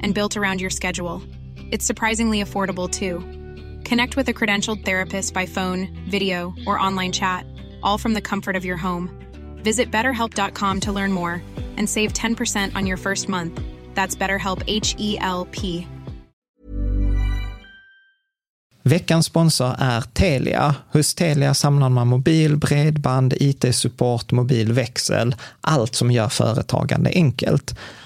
and built around your schedule. It's surprisingly affordable too. Connect with a credentialed therapist by phone, video, or online chat, all from the comfort of your home. Visit betterhelp.com to learn more and save 10% on your first month. That's BetterHelp H E L P. Veckans sponsor är Telia. Hos Telia samlar man mobil, bredband, IT-support, mobilväxel, allt som gör företagande enkelt.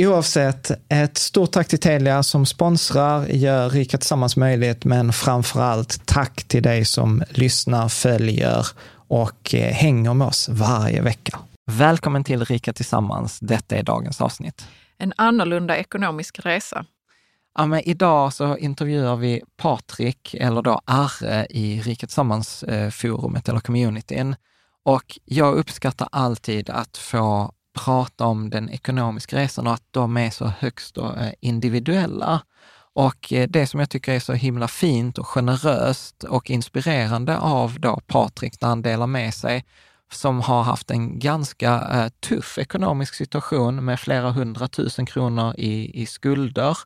Oavsett, ett stort tack till Telia som sponsrar, gör Rika Tillsammans möjligt, men framför allt tack till dig som lyssnar, följer och eh, hänger med oss varje vecka. Välkommen till Rika Tillsammans. Detta är dagens avsnitt. En annorlunda ekonomisk resa. Ja, men idag så intervjuar vi Patrik, eller då Arre, i Rika Tillsammans-forumet eller communityn. Och jag uppskattar alltid att få prata om den ekonomiska resan och att de är så högst eh, individuella. Och eh, det som jag tycker är så himla fint och generöst och inspirerande av då Patrik när han delar med sig, som har haft en ganska eh, tuff ekonomisk situation med flera hundratusen kronor i, i skulder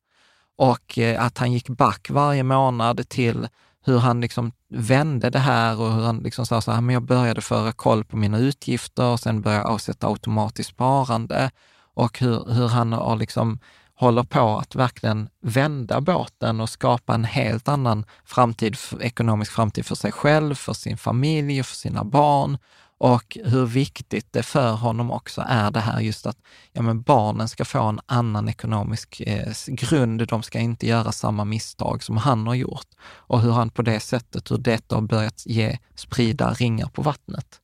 och att han gick back varje månad till hur han liksom vände det här och hur han liksom sa så här, men jag började föra koll på mina utgifter och sen började jag avsätta automatiskt sparande. Och hur, hur han har liksom håller på att verkligen vända båten och skapa en helt annan framtid, ekonomisk framtid för sig själv, för sin familj och för sina barn och hur viktigt det för honom också är det här just att ja, men barnen ska få en annan ekonomisk eh, grund. De ska inte göra samma misstag som han har gjort. Och hur han på det sättet, hur detta har börjat ge, sprida ringar på vattnet.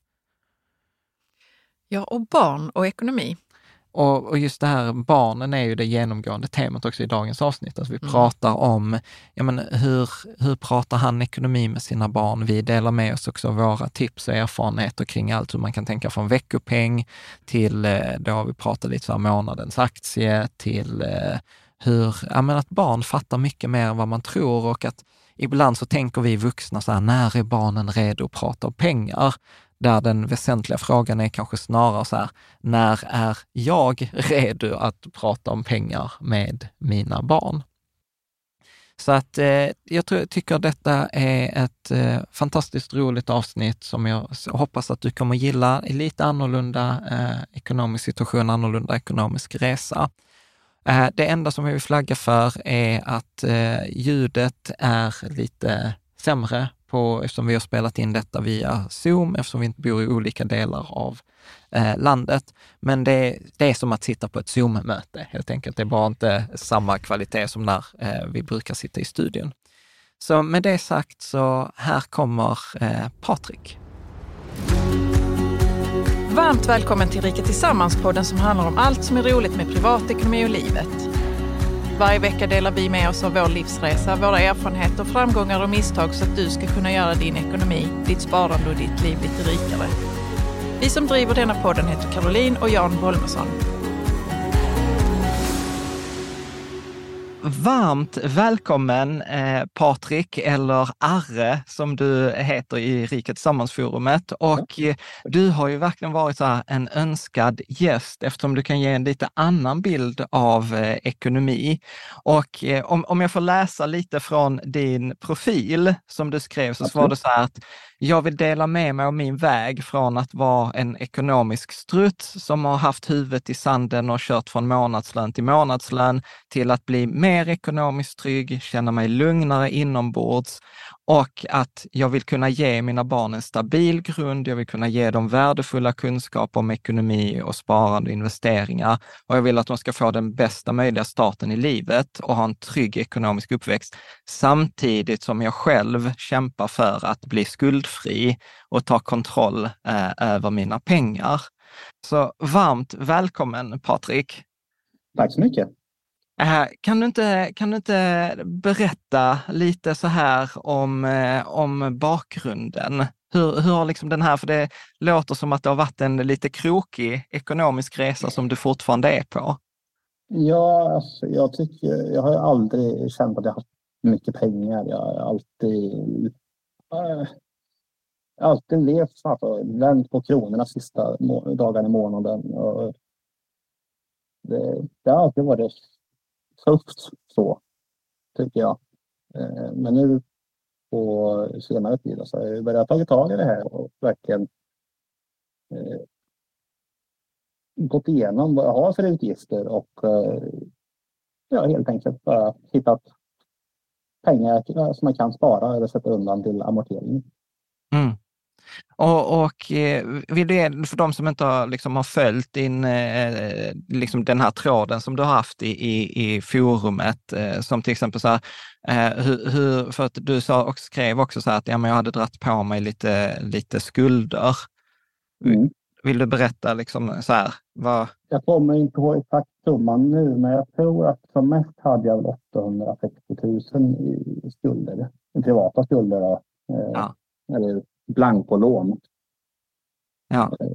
Ja, och barn och ekonomi. Och, och, just det här, barnen är ju det genomgående temat också i dagens avsnitt. Att vi mm. pratar om, ja men hur, hur pratar han ekonomi med sina barn? Vi delar med oss också våra tips och erfarenheter kring allt hur man kan tänka från veckopeng till, eh, då har vi pratat lite om månadens aktie, till eh, hur, ja men att barn fattar mycket mer än vad man tror och att ibland så tänker vi vuxna så här, när är barnen redo att prata om pengar? Där den väsentliga frågan är kanske snarare så här, när är jag redo att prata om pengar med mina barn? Så att eh, jag tror, tycker detta är ett eh, fantastiskt roligt avsnitt som jag hoppas att du kommer gilla. i Lite annorlunda eh, ekonomisk situation, annorlunda ekonomisk resa. Eh, det enda som jag vill flagga för är att eh, ljudet är lite sämre på, eftersom vi har spelat in detta via Zoom, eftersom vi inte bor i olika delar av eh, landet. Men det, det, är som att sitta på ett Zoom-möte helt enkelt. Det är bara inte samma kvalitet som när eh, vi brukar sitta i studion. Så med det sagt så här kommer eh, Patrik. Varmt välkommen till Rika Tillsammans-podden som handlar om allt som är roligt med privatekonomi och livet. Varje vecka delar vi med oss av vår livsresa, våra erfarenheter, framgångar och misstag så att du ska kunna göra din ekonomi, ditt sparande och ditt liv lite rikare. Vi som driver denna podden heter Caroline och Jan Bolmesson. Varmt välkommen eh, Patrik, eller Arre som du heter i Riket Tillsammans-forumet. Och eh, du har ju verkligen varit så här, en önskad gäst eftersom du kan ge en lite annan bild av eh, ekonomi. Och eh, om, om jag får läsa lite från din profil som du skrev så var det så här att jag vill dela med mig av min väg från att vara en ekonomisk struts som har haft huvudet i sanden och kört från månadslön till månadslön till att bli mer ekonomiskt trygg, känna mig lugnare inombords och att jag vill kunna ge mina barn en stabil grund. Jag vill kunna ge dem värdefulla kunskaper om ekonomi och sparande och investeringar. Och jag vill att de ska få den bästa möjliga starten i livet och ha en trygg ekonomisk uppväxt. Samtidigt som jag själv kämpar för att bli skuldfri och ta kontroll eh, över mina pengar. Så varmt välkommen Patrik! Tack så mycket! Äh, kan du, inte, kan du inte berätta lite så här om, eh, om bakgrunden? Hur, hur har liksom den här, för det låter som att det har varit en lite krokig ekonomisk resa som du fortfarande är på. Ja, alltså, jag tycker, jag har aldrig känt att jag har mycket pengar. Jag har alltid, äh, alltid levt alltså, vänt på kronorna sista dagarna i månaden. Och det, det har alltid varit tufft så, tycker jag. Eh, men nu på senare tid så har jag börjat ta tag i det här och verkligen eh, gått igenom vad jag har för utgifter och eh, ja, helt enkelt bara hittat pengar som man kan spara eller sätta undan till amortering. Mm. Och, och eh, vill du, för de som inte har, liksom, har följt din, eh, liksom den här tråden som du har haft i, i, i forumet, eh, som till exempel så här, hur, hur, för att du sa och skrev också så här att ja, men jag hade dratt på mig lite, lite skulder. Mm. Vill du berätta liksom så här? Vad... Jag kommer inte ihåg exakt summan nu, men jag tror att som mest hade jag 860 000 i skulder, i privata skulder. Då. Ja. Eller blankolån. Ja. Eh,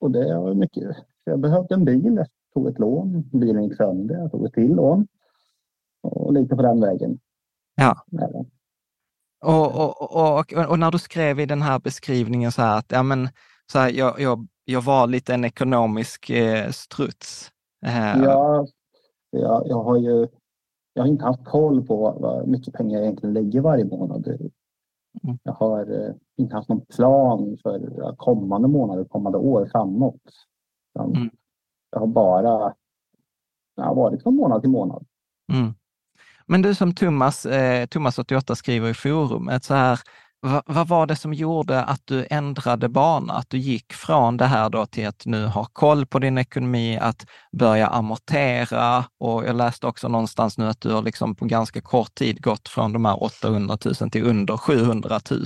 och det var mycket. Jag behövde en bil. Jag tog ett lån. Bilen gick sönder. Jag tog ett till lån. Och lite på den vägen. Ja. Och, och, och, och, när du skrev i den här beskrivningen så här att ja, men, så här, jag, jag, jag var lite en ekonomisk eh, struts. Eh. Ja, jag, jag har ju jag har inte haft koll på vad mycket pengar jag egentligen lägger varje månad. Mm. Jag har eh, inte haft någon plan för kommande månader, kommande år framåt. Mm. Jag har bara jag har varit från månad till månad. Mm. Men du som Thomas, eh, Thomas 88 skriver i forumet, så här, vad, vad, var det som gjorde att du ändrade bana? Att du gick från det här då till att nu ha koll på din ekonomi, att börja amortera och jag läste också någonstans nu att du har liksom på ganska kort tid gått från de här 800 000 till under 700 000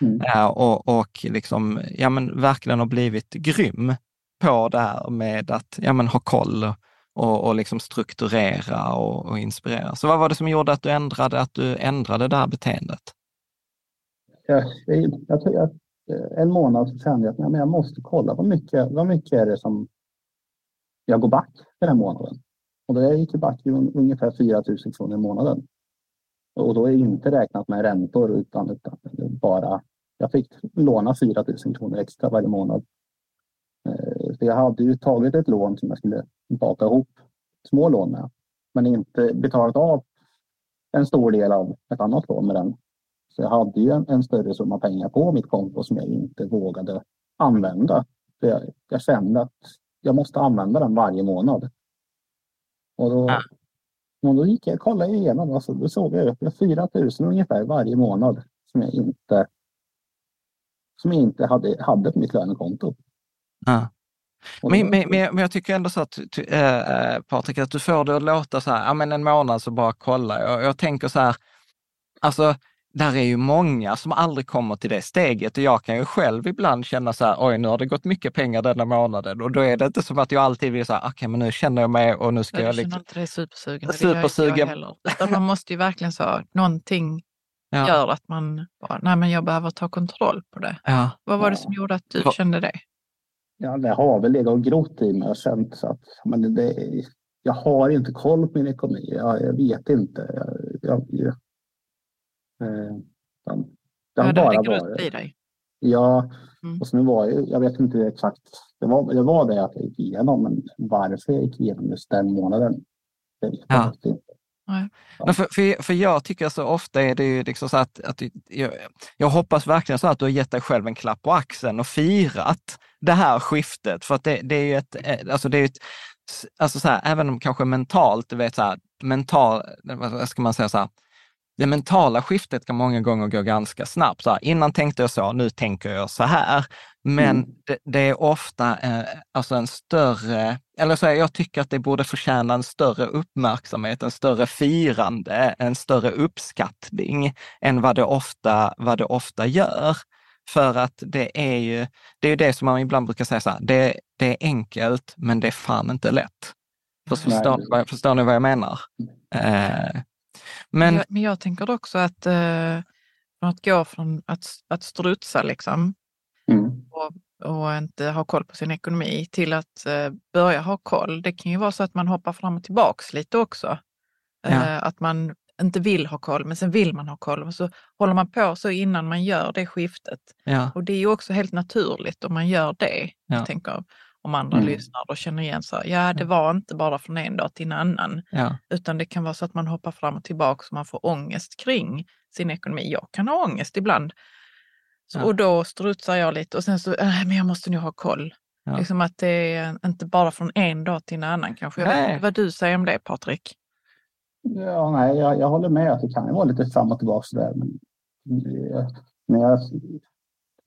mm. ja, och, och liksom, ja, men verkligen har blivit grym på det här med att ja, men ha koll och, och liksom strukturera och, och inspirera. Så vad var det som gjorde att du ändrade, att du ändrade det här beteendet? Jag, jag, jag, eh, en månad så kände jag att nej, jag måste kolla vad mycket, vad mycket är det som jag går back den här månaden. Och då gick jag back i ungefär 4 000 kronor i månaden. Och då är inte räknat med räntor utan, utan bara jag fick låna 4 000 kronor extra varje månad. Eh, så jag hade ju tagit ett lån som jag skulle baka ihop små lån med, men inte betalat av en stor del av ett annat lån med den. Så jag hade ju en, en, större summa pengar på mitt konto som jag inte vågade använda. För jag, jag kände att jag måste använda den varje månad. Och då, ja. och då gick jag och kollade igenom. Alltså, då såg jag att jag 4 000 ungefär varje månad som jag inte, som jag inte hade, hade på mitt lönekonto. Ja. Men, men, men, jag tycker ändå så att, äh, Patrik, att du får det att låta så här, ja men en månad så bara kolla. Jag, jag tänker så här, alltså där är ju många som aldrig kommer till det steget och jag kan ju själv ibland känna så här, oj nu har det gått mycket pengar denna månaden och då är det inte som att jag alltid vill säga, okej okay, men nu känner jag mig och nu ska jag... Jag liksom... inte dig supersugen, supersugen. Det heller. man måste ju verkligen så, någonting ja. gör att man bara, nej men jag behöver ta kontroll på det. Ja. Vad var det som gjorde att du Va... kände det? Ja, det har väl legat och grott i mig och känt så att men det, jag har inte koll på min ekonomi. Jag, jag vet inte. Jag, jag, eh, det har bara varit. i dig? Ja, mm. och så nu var jag, jag vet inte exakt. Det var, det var det att jag gick igenom, men varför jag gick igenom just den månaden, det vet jag inte. Ja. För, för, för jag tycker så ofta är det ju liksom så att, att jag, jag hoppas verkligen så att du har gett dig själv en klapp på axeln och firat det här skiftet. För att det, det är ju ett, eh, alltså det är ett, alltså så här, även om kanske mentalt, du vet så här, mental, vad ska man säga så här, det mentala skiftet kan många gånger gå ganska snabbt. Så här, innan tänkte jag så, nu tänker jag så här. Men mm. det, det, är ofta eh, alltså en större, eller så här, jag tycker att det borde förtjäna en större uppmärksamhet, en större firande, en större uppskattning än vad det ofta, vad det ofta gör. För att det är ju det, är det som man ibland brukar säga så här, det, det är enkelt, men det är fan inte lätt. Förstår, förstår ni vad jag menar? Eh, men, jag, men jag tänker också att, eh, att gå från att, att strutsa liksom mm. och, och inte ha koll på sin ekonomi till att eh, börja ha koll. Det kan ju vara så att man hoppar fram och tillbaks lite också. Ja. Eh, att man inte vill ha koll, men sen vill man ha koll. Och så håller man på så innan man gör det skiftet. Ja. Och det är ju också helt naturligt om man gör det. Ja. Jag tänker, om andra mm. lyssnar och känner igen så ja det var inte bara från en dag till en annan. Ja. Utan det kan vara så att man hoppar fram och tillbaka och man får ångest kring sin ekonomi. Jag kan ha ångest ibland. Så, ja. Och då strutsar jag lite och sen så, äh, men jag måste nu ha koll. Ja. Liksom att det är inte bara från en dag till en annan kanske. Jag vet vad du säger om det Patrik? Ja, nej, jag, jag håller med att det kan vara lite fram och tillbaka där. Men, men jag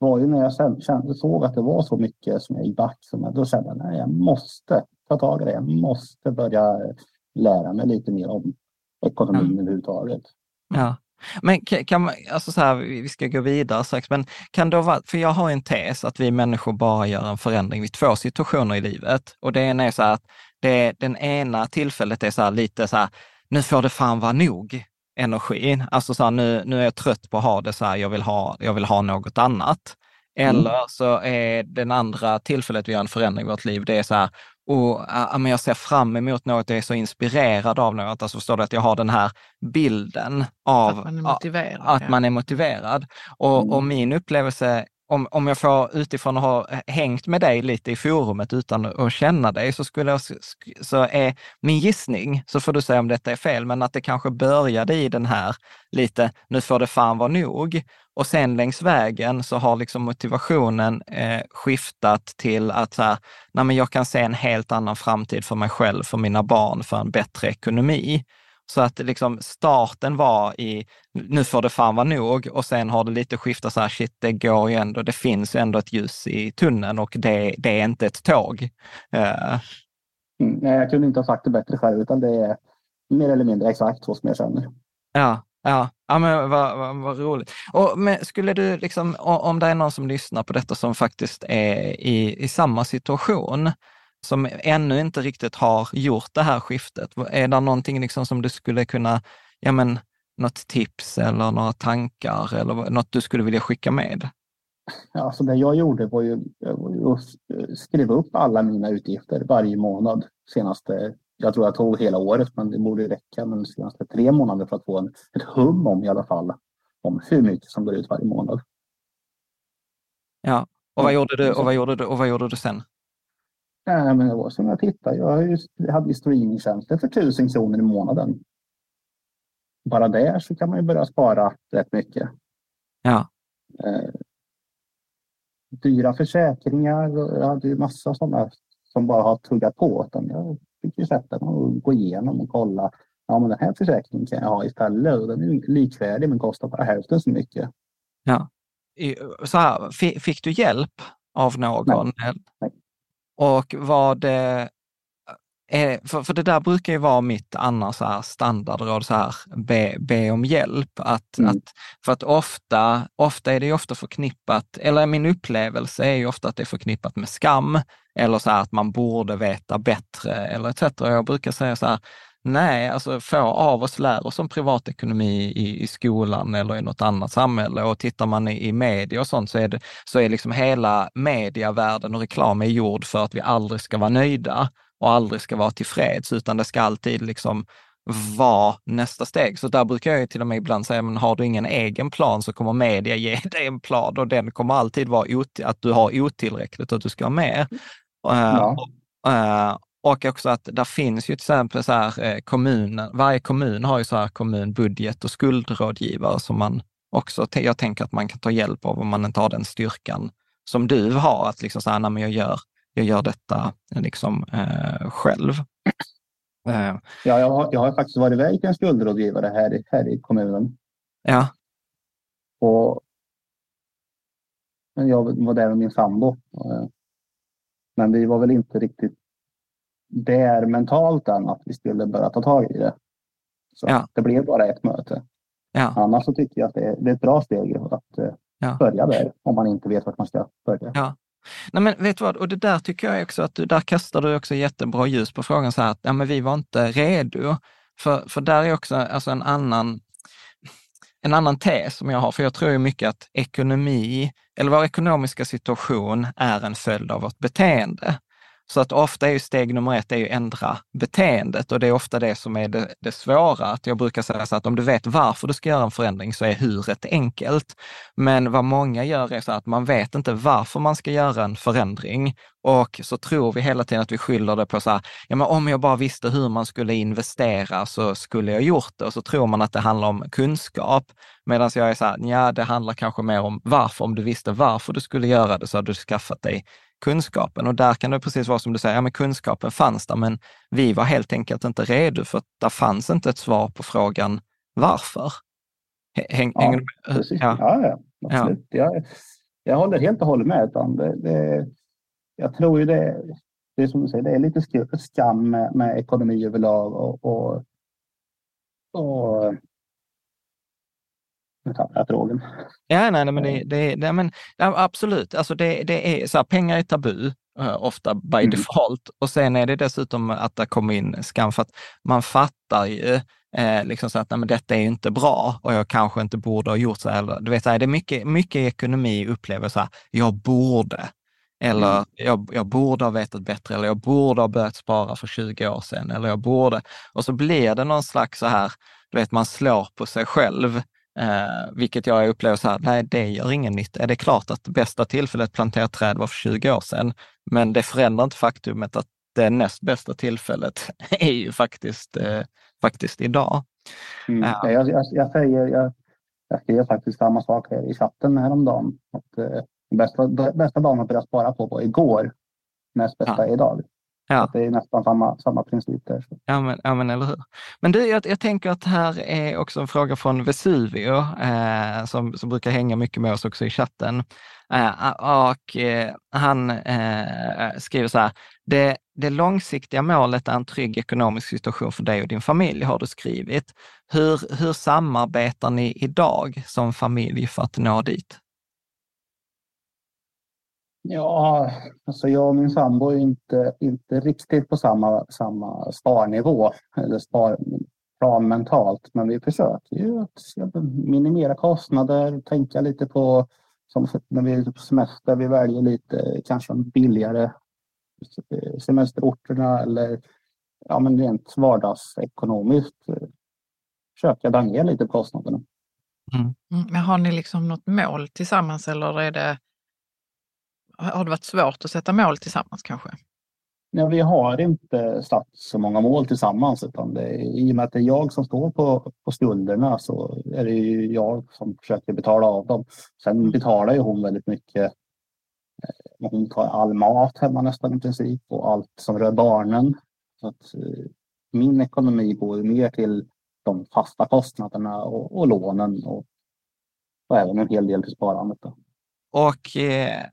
var ju när jag kände, såg att det var så mycket som jag gick back, som då kände jag att jag måste ta tag i det. Jag måste börja lära mig lite mer om ekonomin mm. överhuvudtaget. Ja. Men kan man, alltså så här, vi ska gå vidare strax, men kan det vara, för jag har en tes att vi människor bara gör en förändring vid två situationer i livet. Och det ena är så här att det, den ena tillfället är så här lite så här, nu får det fan vara nog energin. Alltså så här, nu, nu är jag trött på att ha det så här, jag vill ha, jag vill ha något annat. Mm. Eller mm. så är den andra tillfället vi gör en förändring i vårt liv, det är så här, och jag ser fram emot något, jag är så inspirerad av något. Alltså förstår du att jag har den här bilden av att man är motiverad. Att man är motiverad. Och, mm. och min upplevelse om, om jag får utifrån att ha hängt med dig lite i forumet utan att känna dig, så, skulle jag, så är min gissning, så får du säga om detta är fel, men att det kanske började i den här lite, nu får det fan vara nog. Och sen längs vägen så har liksom motivationen eh, skiftat till att så här, nej men jag kan se en helt annan framtid för mig själv, för mina barn, för en bättre ekonomi. Så att liksom starten var i, nu får det fan vara nog och sen har det lite skiftat så här, shit, det går ju ändå, det finns ju ändå ett ljus i tunneln och det, det är inte ett tåg. Uh. Mm, nej, jag kunde inte ha sagt det bättre själv, utan det är mer eller mindre exakt så som jag känner. Ja, ja, ja men vad, vad, vad roligt. Och, skulle du, liksom, om det är någon som lyssnar på detta som faktiskt är i, i samma situation, som ännu inte riktigt har gjort det här skiftet? Är det någonting liksom som du skulle kunna, ja men något tips eller några tankar eller något du skulle vilja skicka med? Alltså det jag gjorde var ju, att skriva upp alla mina utgifter varje månad senaste, jag tror jag tog hela året, men det borde räcka, men senaste tre månader för att få en, ett hum om i alla fall, om hur mycket som går ut varje månad. Ja, och vad gjorde du, och vad gjorde du, och vad gjorde du sen? Nej, men det var som jag tittade. Jag hade ju streamingtjänster för tusen kronor i månaden. Bara där så kan man ju börja spara rätt mycket. Ja. Eh, dyra försäkringar. Jag hade ju massa sådana som bara har tuggat på. Jag fick ju sätta mig och gå igenom och kolla. Ja, men den här försäkringen kan jag ha istället och den är likvärdig men kostar bara hälften så mycket. Ja. Så här, fick du hjälp av någon? Nej. Nej. Och var det, Eh, för, för det där brukar ju vara mitt annars så här standardråd, så här, be, be om hjälp. Att, mm. att, för att ofta, ofta är det ofta förknippat, eller min upplevelse är ju ofta att det är förknippat med skam, eller så här att man borde veta bättre, eller etc. Jag brukar säga så här, Nej, alltså få av oss lär oss om privatekonomi i, i skolan eller i något annat samhälle och tittar man i, i media och sånt så är, det, så är liksom hela medievärlden och reklam är gjord för att vi aldrig ska vara nöjda och aldrig ska vara tillfreds, utan det ska alltid liksom vara nästa steg. Så där brukar jag till och med ibland säga, men har du ingen egen plan så kommer media ge dig en plan och den kommer alltid vara att du har otillräckligt och att du ska ha mer. Ja. Uh, uh, och också att där finns ju till exempel så här eh, kommunen, varje kommun har ju så här kommunbudget och skuldrådgivare som man också, jag tänker att man kan ta hjälp av om man inte har den styrkan som du har, att liksom så här, nej, jag gör, jag gör detta liksom eh, själv. Eh. Ja, jag har, jag har faktiskt varit iväg till en skuldrådgivare här, i, här i kommunen. Ja. Och jag var där med min sambo. Eh, men vi var väl inte riktigt där mentalt än att vi skulle börja ta tag i det. Så ja. det blev bara ett möte. Ja. Annars så tycker jag att det är, det är ett bra steg att eh, ja. börja där om man inte vet vart man ska börja. Ja. Nej, men vet du vad, och det där tycker jag också att du, där kastar du också jättebra ljus på frågan så här att ja, men vi var inte redo. För, för där är också alltså en annan en annan tes som jag har, för jag tror ju mycket att ekonomi, eller vår ekonomiska situation är en följd av vårt beteende. Så att ofta är ju steg nummer ett är ju ändra beteendet och det är ofta det som är det, det svåra. Att jag brukar säga så att om du vet varför du ska göra en förändring så är huret enkelt. Men vad många gör är så att man vet inte varför man ska göra en förändring och så tror vi hela tiden att vi skyller det på så här, ja men om jag bara visste hur man skulle investera så skulle jag gjort det. Och så tror man att det handlar om kunskap. Medan jag är så här, ja det handlar kanske mer om varför. Om du visste varför du skulle göra det så hade du skaffat dig kunskapen. Och där kan det precis vara som du säger, ja, men kunskapen fanns där, men vi var helt enkelt inte redo för att det fanns inte ett svar på frågan varför. Häng, ja, precis. Ja. ja, ja, absolut. Ja. Jag, jag håller helt och hållet med. Utan det, det, jag tror ju det, det är som du säger, det är lite skam med, med ekonomi överlag och, och, och nu tappade jag frågan. Ja, nej, nej men, det, det, det, men absolut. Alltså det, det är så här, pengar är tabu, uh, ofta by mm. default. Och sen är det dessutom att det kommer in skam för att man fattar ju eh, liksom så att nej, men detta är inte bra och jag kanske inte borde ha gjort så här. Du vet, så här, det är mycket, mycket ekonomi upplever så här, jag borde. Eller mm. jag, jag borde ha vetat bättre, eller jag borde ha börjat spara för 20 år sedan, eller jag borde. Och så blir det någon slags så här, du vet, man slår på sig själv Eh, vilket jag upplever så här, nej det gör ingen nytta. Det är klart att bästa tillfället att plantera träd var för 20 år sedan, men det förändrar inte faktumet att det näst bästa tillfället är ju faktiskt, eh, faktiskt idag. Mm. Uh, jag, jag, jag, säger, jag, jag skrev faktiskt samma sak här i chatten häromdagen. Att, eh, bästa, bästa dagen att börja spara på var igår. Näst bästa ja. idag. Ja. det är nästan samma, samma princip där. Ja men, ja, men eller hur. Men du, jag, jag tänker att här är också en fråga från Vesuvio, eh, som, som brukar hänga mycket med oss också i chatten. Eh, och eh, han eh, skriver så här, det, det långsiktiga målet är en trygg ekonomisk situation för dig och din familj, har du skrivit. Hur, hur samarbetar ni idag som familj för att nå dit? Ja, alltså jag och min sambo är inte, inte riktigt på samma, samma sparnivå eller sparplan mentalt. Men vi försöker ju att minimera kostnader, tänka lite på som när vi är på semester, vi väljer lite kanske billigare semesterorterna eller ja, men rent vardagsekonomiskt försöka dra ner lite på kostnaderna. Mm. mm. Men har ni liksom något mål tillsammans eller är det har det varit svårt att sätta mål tillsammans kanske? Ja, vi har inte satt så många mål tillsammans utan det är, i och med att det är jag som står på, på skulderna så är det ju jag som försöker betala av dem. Sen mm. betalar ju hon väldigt mycket. Eh, hon tar all mat hemma nästan i princip och allt som rör barnen. Så att, eh, min ekonomi går mer till de fasta kostnaderna och, och lånen och, och även en hel del till sparandet. Då och eh,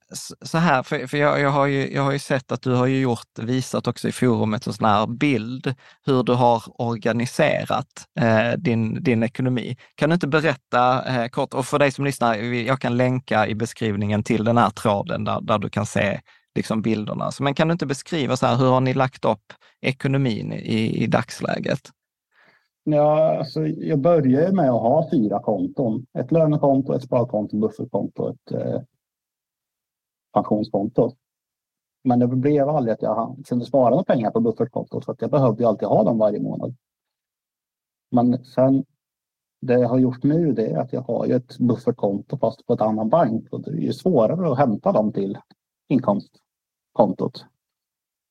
så här, för, för jag, jag, har ju, jag har ju sett att du har ju gjort, visat också i forumet en sån här bild hur du har organiserat eh, din, din ekonomi. Kan du inte berätta eh, kort, och för dig som lyssnar, jag kan länka i beskrivningen till den här tråden där, där du kan se liksom bilderna. Så, men kan du inte beskriva så här, hur har ni lagt upp ekonomin i, i dagsläget? Ja, alltså jag började med att ha fyra konton. Ett lönekonto, ett sparkonto, buffertkonto och ett eh, pensionskonto. Men det blev aldrig att jag kunde spara några pengar på buffertkontot för att jag behövde alltid ha dem varje månad. Men sen det jag har gjort nu det är att jag har ju ett buffertkonto fast på ett annan bank och det är ju svårare att hämta dem till inkomstkontot.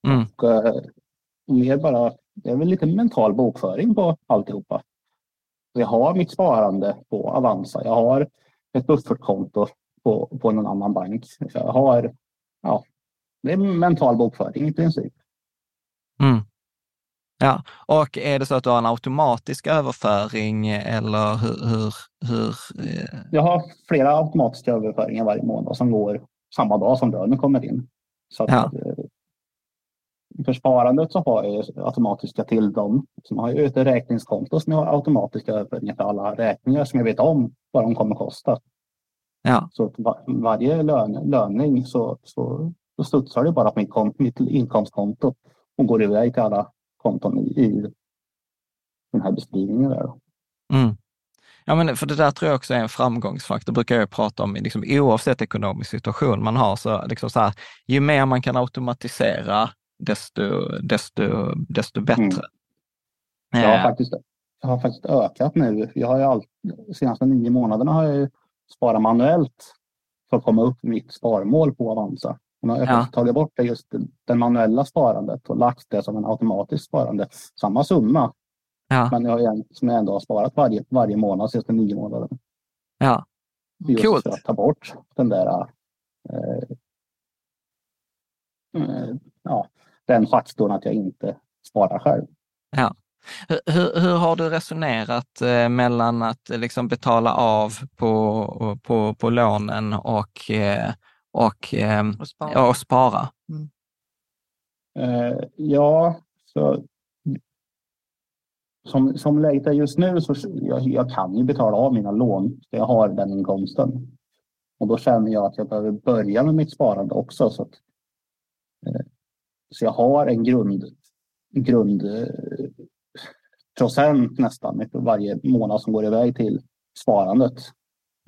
Mm. Och, eh, mer bara det är väl lite mental bokföring på alltihopa. Jag har mitt sparande på Avanza. Jag har ett buffertkonto på, på någon annan bank. Jag har, ja, det är mental bokföring i princip. Mm. Ja, och är det så att du har en automatisk överföring eller hur? hur, hur eh? Jag har flera automatiska överföringar varje månad som går samma dag som lönen kommer in. Så att, ja. Eh, för sparandet så har jag automatiska till dem. Sen har jag ett räkningskonto som jag har automatiska överföringar för alla räkningar som jag vet om vad de kommer kosta. Ja. Så var, varje lön, löning så, så, så studsar det bara på mitt, kom, mitt inkomstkonto och går iväg till alla konton i, i den här beskrivningen. Där. Mm. Ja, men för det där tror jag också är en framgångsfaktor, brukar jag prata om, liksom, oavsett ekonomisk situation man har. Så, liksom så här, ju mer man kan automatisera desto, desto, desto bättre. Mm. Jag, har eh. faktiskt, jag har faktiskt ökat nu. Jag har ju all, de senaste nio månaderna har jag sparat manuellt för att komma upp mitt sparmål på Avanza. Har jag ja. tagit bort det just det manuella sparandet och lagt det som en automatisk sparande. Samma summa. Ja. Men jag har, som jag ändå har sparat varje, varje månad senaste nio månaderna. Ja. Just Coolt. för att ta bort den där eh, eh den faktorn att jag inte sparar själv. Ja. Hur, hur har du resonerat eh, mellan att eh, liksom betala av på, på, på lånen och, eh, och, och spara? Och spara? Mm. Ja, så som, som läget är just nu så jag, jag kan ju betala av mina lån. Jag har den inkomsten. Och då känner jag att jag behöver börja med mitt sparande också. Så att, så jag har en grund, grundprocent eh, nästan varje månad som går iväg till sparandet.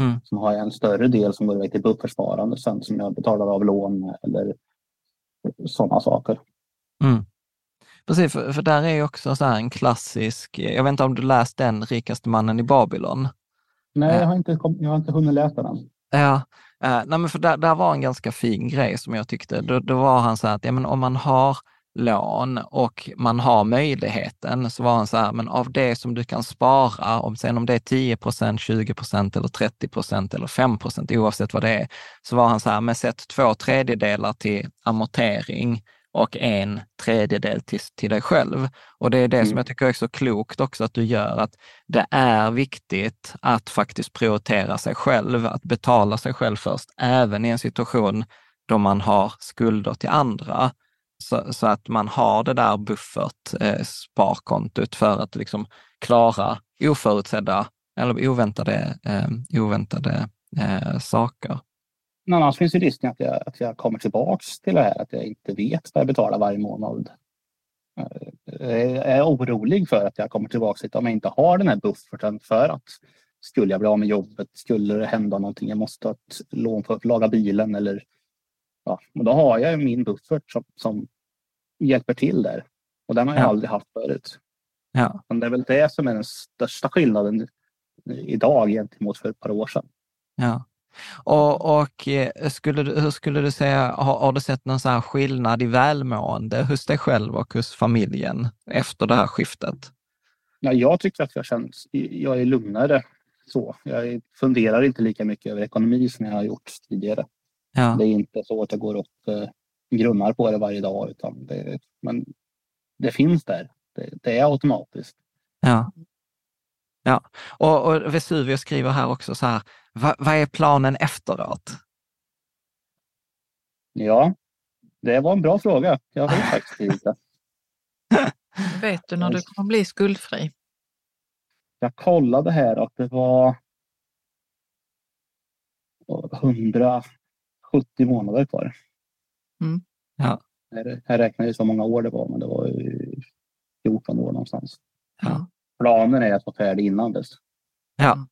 Mm. Sen har jag en större del som går iväg till buffertsparande sen som jag betalar av lån eller sådana saker. Mm. Precis, för, för, där är ju också så en klassisk, jag vet inte om du läst den, Rikaste mannen i Babylon? Nej, jag har inte, jag har inte hunnit läsa den. Ja, Uh, nej men för där, där var en ganska fin grej som jag tyckte. Då, då var han så här att ja, men om man har lån och man har möjligheten, så var han så här, men av det som du kan spara, om, sen om det är 10 procent, 20 procent eller 30 procent eller 5 procent, oavsett vad det är, så var han så här, men sätt två tredjedelar till amortering och en tredjedel till, till dig själv. Och det är det mm. som jag tycker är så klokt också att du gör, att det är viktigt att faktiskt prioritera sig själv, att betala sig själv först, även i en situation då man har skulder till andra. Så, så att man har det där buffert, eh, sparkontot för att liksom klara oförutsedda eller oväntade, eh, oväntade eh, saker. Men annars finns ju risken att jag, att jag kommer tillbaks till det här att jag inte vet vad jag betalar varje månad. Jag är orolig för att jag kommer tillbaks hit om jag inte har den här bufferten för att skulle jag bli av med jobbet, skulle det hända någonting, jag måste ha ett lån för att laga bilen eller ja, och då har jag min buffert som, som hjälper till där. Och den har jag ja. aldrig haft förut. Ja. Men det är väl det som är den största skillnaden idag gentemot för ett par år sedan. Ja. Och, och eh, skulle du, hur skulle du säga, har, har, du sett någon så skillnad i välmående hos dig själv och hos familjen efter det här skiftet? Ja, jag tycker att jag känns, jag är lugnare så. Jag funderar inte lika mycket över ekonomi som jag har gjort tidigare. Ja. Det är inte så att jag går upp eh, grunnar på det varje dag, utan det, men det finns där. Det, det är automatiskt. Ja. Ja, och, och Vesuvius skriver här också så här, vad, vad är planen efteråt? Ja, det var en bra fråga. Jag vet faktiskt inte. Vet du när du kommer bli skuldfri? Jag kollade här att det var 170 månader kvar. Mm. Ja. Här, här räknar jag så många år det var, men det var ju 14 år någonstans. Ja. Planen är att vara färdig innan dess. Ja.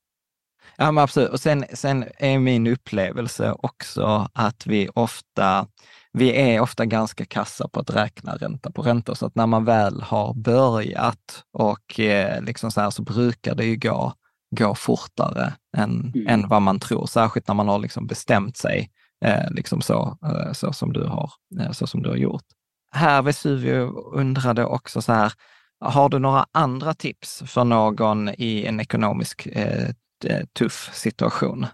Ja, men absolut. Och sen, sen är min upplevelse också att vi ofta, vi är ofta ganska kassa på att räkna ränta på ränta. Så att när man väl har börjat och eh, liksom så här så brukar det ju gå, gå fortare än, Mm. än vad man tror. Särskilt när man har liksom bestämt sig eh, liksom så, eh, så, som du har, så som du har gjort. Här Vesuvio undrade också så här, har du några andra tips för någon i en ekonomisk eh, tuff situation?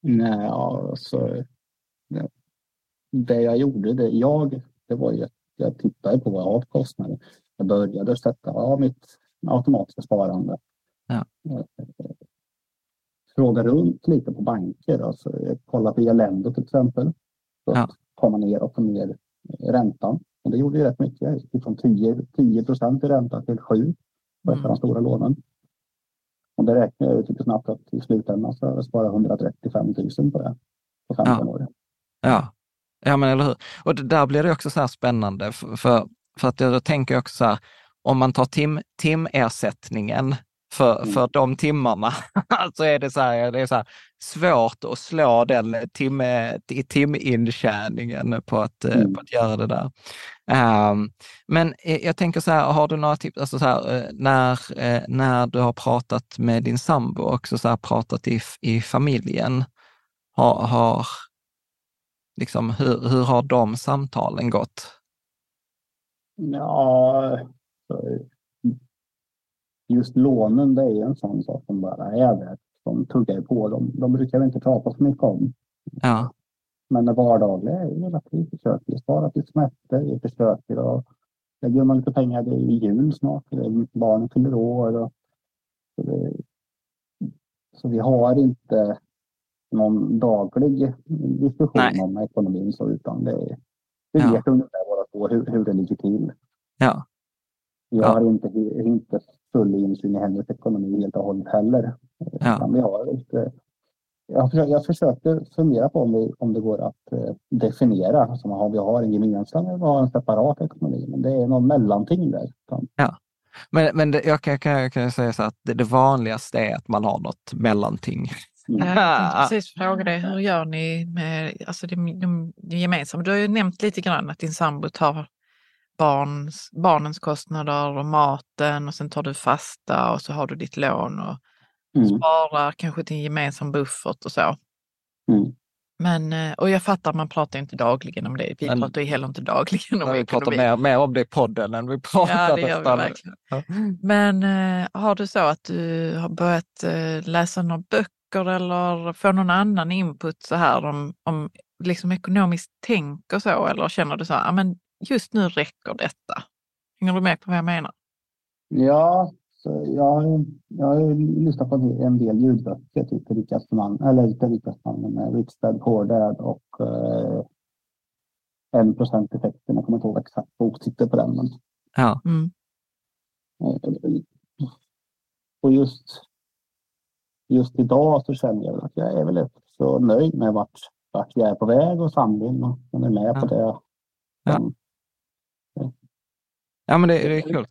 Nej, alltså. det- Det jag gjorde, det, jag, det var ju att jag tittade på vad jag har för kostnader. Jag började sätta av mitt automatiska sparande. Ja. Fråga runt lite på banker. Alltså, kolla på Elendo till exempel. Så Ja. att komma ner och få ner räntan. Och det gjorde ju rätt mycket. Jag gick från 10, 10 procent i ränta till 7 på ett av de stora lånen. Och det räknar jag ut lite snabbt att i slutändan så har jag sparat 135 000 på det. På 15 år. Ja, ja men eller hur. Och det, där blir det också så här spännande, för, för, för att jag tänker också så här, om man tar tim, timersättningen för, Mm. för de timmarna, så är det så här, det är så här svårt att slå den tim, timintjäningen på att, eh, Mm. på att göra det där. Ehm, men eh, jag tänker så här, har du några tips, alltså så här, eh, när, eh, när du har pratat med din sambo, också så här pratat i, i familjen, har, har liksom, hur, hur har de samtalen gått? Ja, just lånen det är en sån sak som bara är där. De tuggar på. De, de brukar vi inte prata så mycket om. Ja, Men det vardagliga är ju att vi försöker spara till smärtor. Vi försöker att lägga undan lite pengar. Det är ju jul snart. Barnen fyller år. Och, så, det, så vi har inte någon daglig diskussion Nej. om ekonomin så utan det är, vi Ja. vet ungefär båda två hur, hur det ligger till. ja, Jag Ja. har inte, inte full insyn i hennes ekonomi helt och hållet heller. Ja. Vi har lite, jag, försöker, jag försökte fundera på om, vi, om det går att eh, definiera. Alltså, om vi har en gemensam eller har en separat ekonomi. Men det är någon mellanting där. Utan, Men, men det, jag kan, kan, jag kan säga så att det, det vanligaste är att man har något mellanting. mm. Jag precis fråga dig, hur gör ni med alltså det, de, det gemensamma? Du har ju nämnt lite grann att din sambo tar barns, barnens kostnader och maten och sen tar du fasta och så har du ditt lån och Mm. sparar kanske till en gemensam buffert och så. Mm. Men, eh, och jag fattar, man pratar inte dagligen om det. Vi Men- pratar ju heller inte dagligen om Vi pratar ekonomi. mer, mer om det i podden än vi pratar Ja, det gör vi verkligen. Ja. Men eh, har du så att du har börjat eh, läsa några böcker eller få någon annan input så här om, om liksom ekonomiskt tänk och så? Eller känner du så här, "Ja, men just nu räcker detta? Hänger du med på vad jag menar? Ja, jag, jag har lyssnat på en del ljudböcker. Typ Rikaste man, eller inte mannen, men Rich Poor Dad och eh, en procent effekten. Jag kommer inte ihåg exakt boktiteln på den. Men, Ja, Mm. eh, och just, just idag så känner jag att jag är väl rätt så nöjd med vart, vart jag är på väg och sambon och är med på det. Ja. Mm. ja men det, det är kul.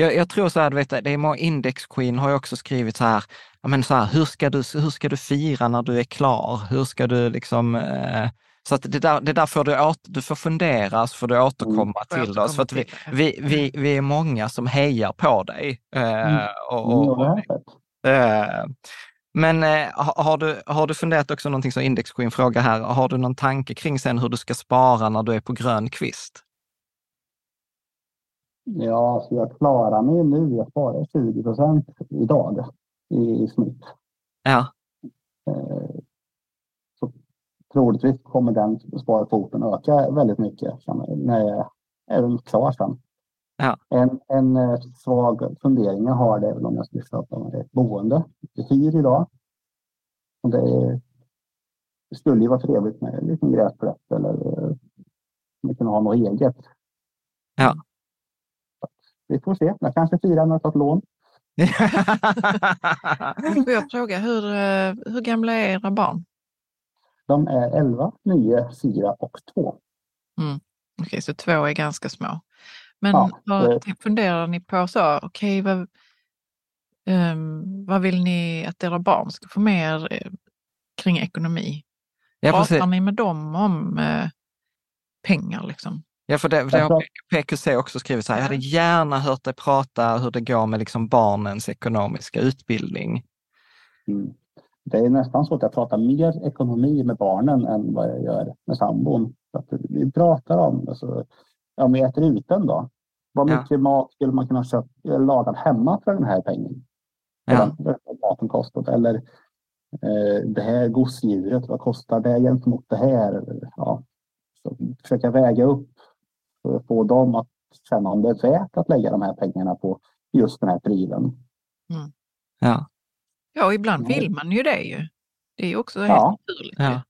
Jag, jag tror så här, du vet, det är många, Index Queen har ju också skrivit så här, ja, men så här hur, ska du, hur ska du fira när du är klar? Hur ska du liksom... Eh, så att det där, det där får du, åt, du får fundera, så får du återkomma Får jag till oss. För att vi, återkomma vi, vi, vi är många som hejar på dig. Eh, Mm. och, Mm, och, och. Eh, Men eh, har, du, har du funderat också någonting som Index Queen frågar här, har du någon tanke kring sen hur du ska spara när du är på grön kvist? Ja, så jag klarar mig nu. Jag sparar 20 procent idag i snitt. Ja, Eh, Så troligtvis kommer den sparkvoten öka väldigt mycket när jag är klar sen. Ja. En, en eh, svag fundering jag har det är väl om jag skulle köpa ett boende. Jag hyr idag. Och det, det skulle ju vara trevligt med en liten gräsplätt eller eh, man kunde ha något eget. Ja. Vi får se. Jag kanske firar med att ta ett lån. Får jag fråga, hur, eh, hur gamla är era barn? De är 11, 9, 4 och 2. Okej, så två är ganska små. Men Ja, vad det- funderar ni på så? Okej, vad, ehm, vad vill ni att era barn ska få med er eh, kring ekonomi? ja, Pratar ni med dem om eh, pengar liksom? Ja, för det, det har PQC också skrivit så här, jag hade gärna hört dig prata hur det går med liksom barnens ekonomiska utbildning. Mm. Det är nästan så att jag pratar mer ekonomi med barnen än vad jag gör med sambon. Att vi pratar om, alltså, om vi äter ute en dag. Vad Ja. mycket mat skulle man kunna köpa, laga hemma för den här pengen? Ja. Vad maten kostat? Eller eh, det här gosedjuret, vad kostar det gentemot det här? Ja. Så försöka väga upp få dem att känna om det är värt att lägga de här pengarna på just den här prylen. Ja, Ja, och ibland Ja. vill man ju det ju. Det är ju också helt Ja. naturligt. ja,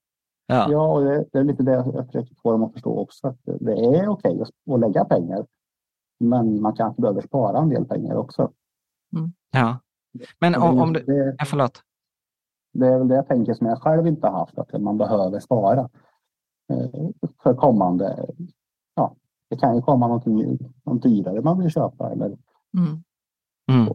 ja, Ja, och det, det är lite det jag försöker få dem att förstå också. Att det är okej att, att lägga pengar. Men man kanske behöver spara en del pengar också. ja. Men om, det, om du, det, ja, förlåt. det är väl det jag tänker som jag själv inte har haft. Att man behöver spara. eh, För kommande. Det kan ju komma någonting, något dyrare man vill köpa. Eller, Mm. Mm.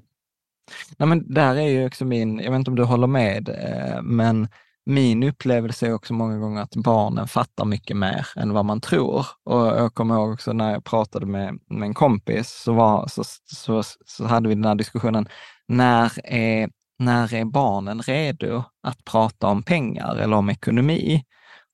Nej, men där är ju också min, jag vet inte om du håller med, eh, men min upplevelse är också många gånger att barnen fattar mycket mer än vad man tror. Och jag kommer ihåg också när jag pratade med, med en kompis, så, var, så, så, så hade vi den här diskussionen, när är, när är barnen redo att prata om pengar eller om ekonomi?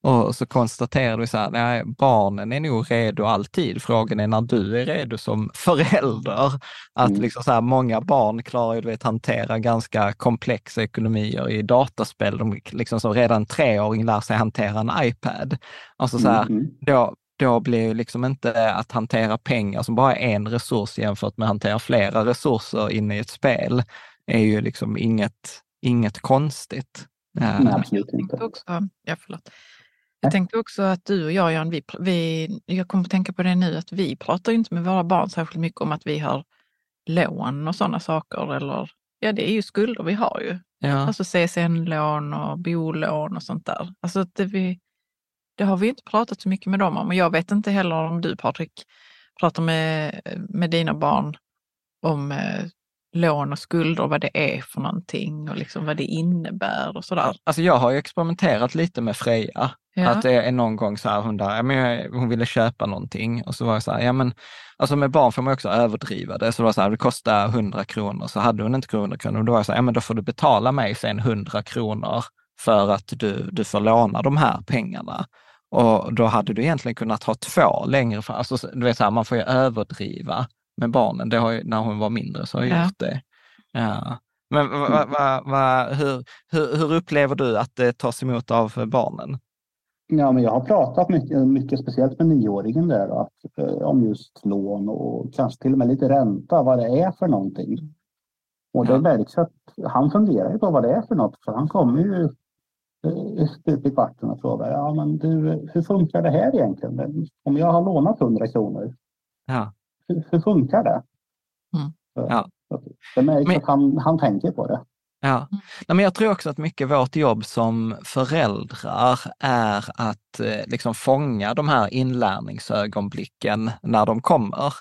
Och så konstaterade vi så här, nej, barnen är nog redo alltid. Frågan är när du är redo som förälder. Att Mm. liksom så här, många barn klarar ju, du vet, hantera ganska komplexa ekonomier i dataspel. De liksom som redan treåring lär sig hantera en iPad. Alltså så här, Mm, mm. då, då blir ju liksom inte att hantera pengar som bara är en resurs jämfört med att hantera flera resurser inne i ett spel, är ju liksom inget, inget konstigt. Eh, Nej, absolut Jag inte. också, ja, förlåt. Jag tänkte också att du och jag, Jan, vi, vi, jag kommer att tänka på det nu, att vi pratar inte med våra barn särskilt mycket om att vi har lån och sådana saker. Eller, ja, det är ju skulder vi har ju. ja. Alltså CSN-lån och bolån och sånt där. Alltså det, vi, det har vi inte pratat så mycket med dem om. Och jag vet inte heller om du Patrik pratar med, med dina barn om eh, lån och skulder, vad det är för någonting och liksom vad det innebär och sådär. Alltså jag har ju experimenterat lite med Freja. Ja. Att det är någon gång så här, hon, där, ja, men hon ville köpa någonting och så var jag så här, ja men alltså med barn får man också överdriva det. Så det var så här, det kostar 100 kronor, så hade hon inte 100 kronor. Och då var jag så här, ja men då får du betala mig sen 100 kronor för att du, du får låna de här pengarna. Och då hade du egentligen kunnat ha två längre fram. Alltså, du vet, så här, man får ju överdriva med barnen. Det har ju, när hon var mindre så har jag Ja. gjort det. Ja. Men va, va, va, hur, hur, hur upplever du att det tas emot av barnen? Ja, men jag har pratat mycket, mycket speciellt med nioåringen där att, eh, om just lån och kanske till och med lite ränta, vad det är för någonting. Och det märks att han funderar ju på vad det är för något, för han kommer ju eh, stup i kvarten och frågar, ja men du, hur funkar det här egentligen? Om jag har lånat 100 kronor, Ja. hur, hur funkar det? Mm. Så, Ja. så det märks Men- att han, han tänker på det. Ja, Nej, men jag tror också att mycket vårt jobb som föräldrar är att eh, liksom fånga de här inlärningsögonblicken när de kommer.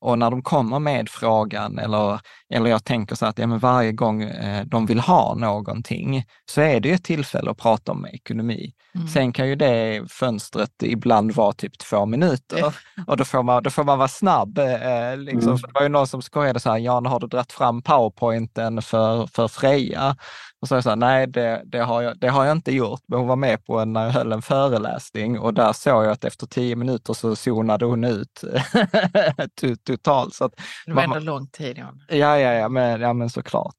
Och när de kommer med frågan eller, eller jag tänker så att ja, men varje gång eh, de vill ha någonting så är det ju ett tillfälle att prata om ekonomi. Mm. Sen kan ju det fönstret ibland vara typ två minuter och då får man, då får man vara snabb. Eh, liksom. Mm. För det var ju någon som skojade så här, Jan har du dratt fram powerpointen för, för Freja? Och så är jag så här, nej det, det, har jag, det har jag inte gjort, men hon var med på en, när jag höll en föreläsning och där såg jag att efter tio minuter så zonade hon ut to- totalt. Så att, Det var man- ändå lång tid. Jan. Ja, ja, ja, men, ja, men såklart.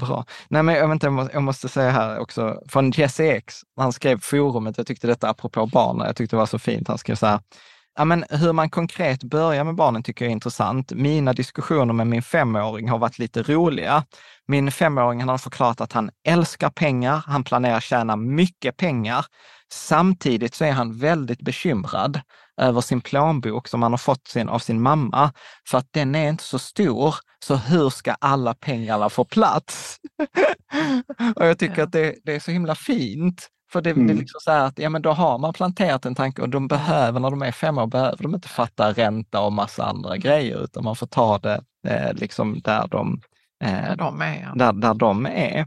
Bra. Nej, men jag, inte, jag, måste, jag måste säga här också, från Jesse X, han skrev forumet, jag tyckte detta apropå barn, jag tyckte det var så fint, han skrev så här, ja, men hur man konkret börjar med barnen tycker jag är intressant. Mina diskussioner med min femåring har varit lite roliga. Min femåring han har förklarat att han älskar pengar, han planerar tjäna mycket pengar. Samtidigt så är han väldigt bekymrad över sin plånbok som han har fått sin, av sin mamma, för att den är inte så stor. Så hur ska alla pengarna få plats? och jag tycker ja. att det, det, är så himla fint. För det, mm. det är liksom så här att, ja men då har man planterat en tanke och de behöver, när de är fem år, behöver de inte fatta ränta och massa andra grejer, utan man får ta det eh, liksom där de, eh, de är. Där, där de är.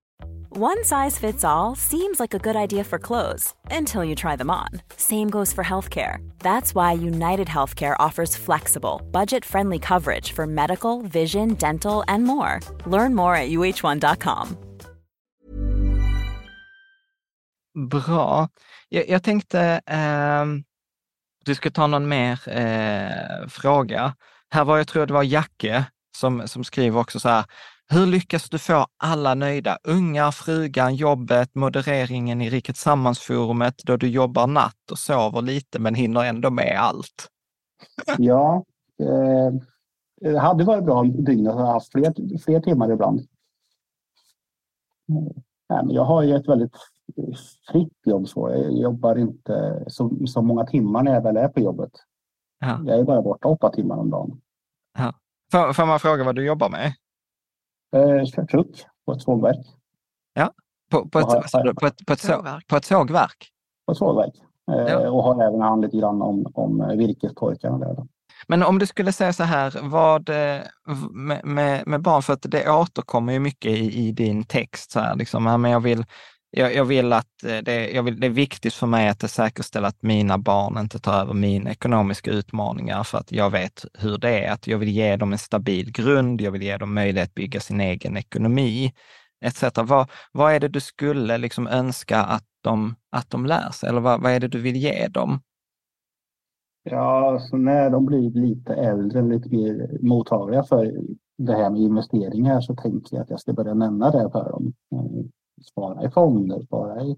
One size fits all seems like a good idea for clothes until you try them on. Same goes for healthcare. That's why United Healthcare offers flexible, budget-friendly coverage for medical, vision, dental, and more. Learn more at uh1.com. Bra. Jag, jag tänkte eh, du ska ta någon mer eh, fråga. Här var, jag tror det var Jacke som, som skriver också så här, hur lyckas du få alla nöjda? Ungar, frugan, jobbet, modereringen i Rikets Sammansforumet då du jobbar natt och sover lite men hinner ändå med allt? Ja, eh, det hade varit bra om dygnet hade haft fler, fler timmar ibland. Nej, men jag har ju ett väldigt fritt jobb. Så. Jag jobbar inte så, så många timmar när jag väl är på jobbet. Ja. Jag är bara borta åtta timmar om dagen. Ja. Får, får man fråga vad du jobbar med? Eh, på ett sågverk. Ja, på, på, ett, har, på, ett, på, ett, sågverk. på ett sågverk? På ett sågverk. Eh, ja. Och har även hand lite grann om, om virkestorkarna där. Men om du skulle säga så här, vad eh, med, med, med, barn, för att det återkommer ju mycket i, i din text, så här, liksom, men jag vill jag, jag, vill att eh, det, jag vill, det är viktigt för mig att det säkerställer att mina barn inte tar över mina ekonomiska utmaningar för att jag vet hur det är. Att jag vill ge dem en stabil grund, jag vill ge dem möjlighet att bygga sin egen ekonomi etc. Vad, vad är det du skulle liksom önska att de, att de lär sig? Eller vad, vad är det du vill ge dem? Ja, så när de blir lite äldre, lite mer mottagliga för det här med investeringar så tänker jag att jag ska börja nämna det för dem spara i fonder, spara i,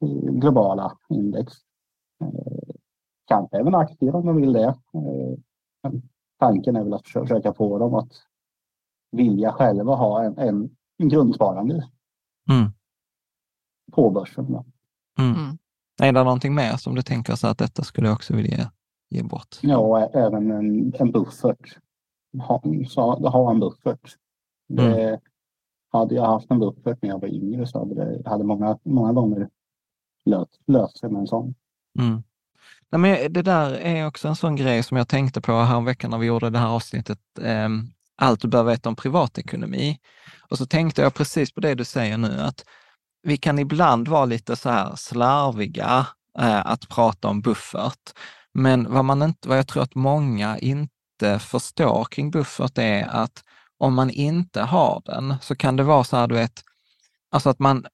i globala index. Eh, kanske även aktier om de vill det. Eh, tanken är väl att försöka få dem att vilja själva ha en, en, en grundsparande mm. på börsen. Mm. Mm. Är det någonting mer som du tänker så att detta skulle jag också vilja ge bort? Ja, även en, en buffert. Ha, så, ha en buffert. Det, mm hade jag haft en buffert när jag var yngre så hade det hade många, många gånger löst, löst sig med en sån. Mm. Nej, men det där är också en sån grej som jag tänkte på häromveckan när vi gjorde det här avsnittet, eh, allt du behöver veta om privatekonomi. Och så tänkte jag precis på det du säger nu, att vi kan ibland vara lite så här slarviga eh, att prata om buffert. Men vad, man inte, vad jag tror att många inte förstår kring buffert är att om man inte har den så kan det vara så här, du vet, alltså att man,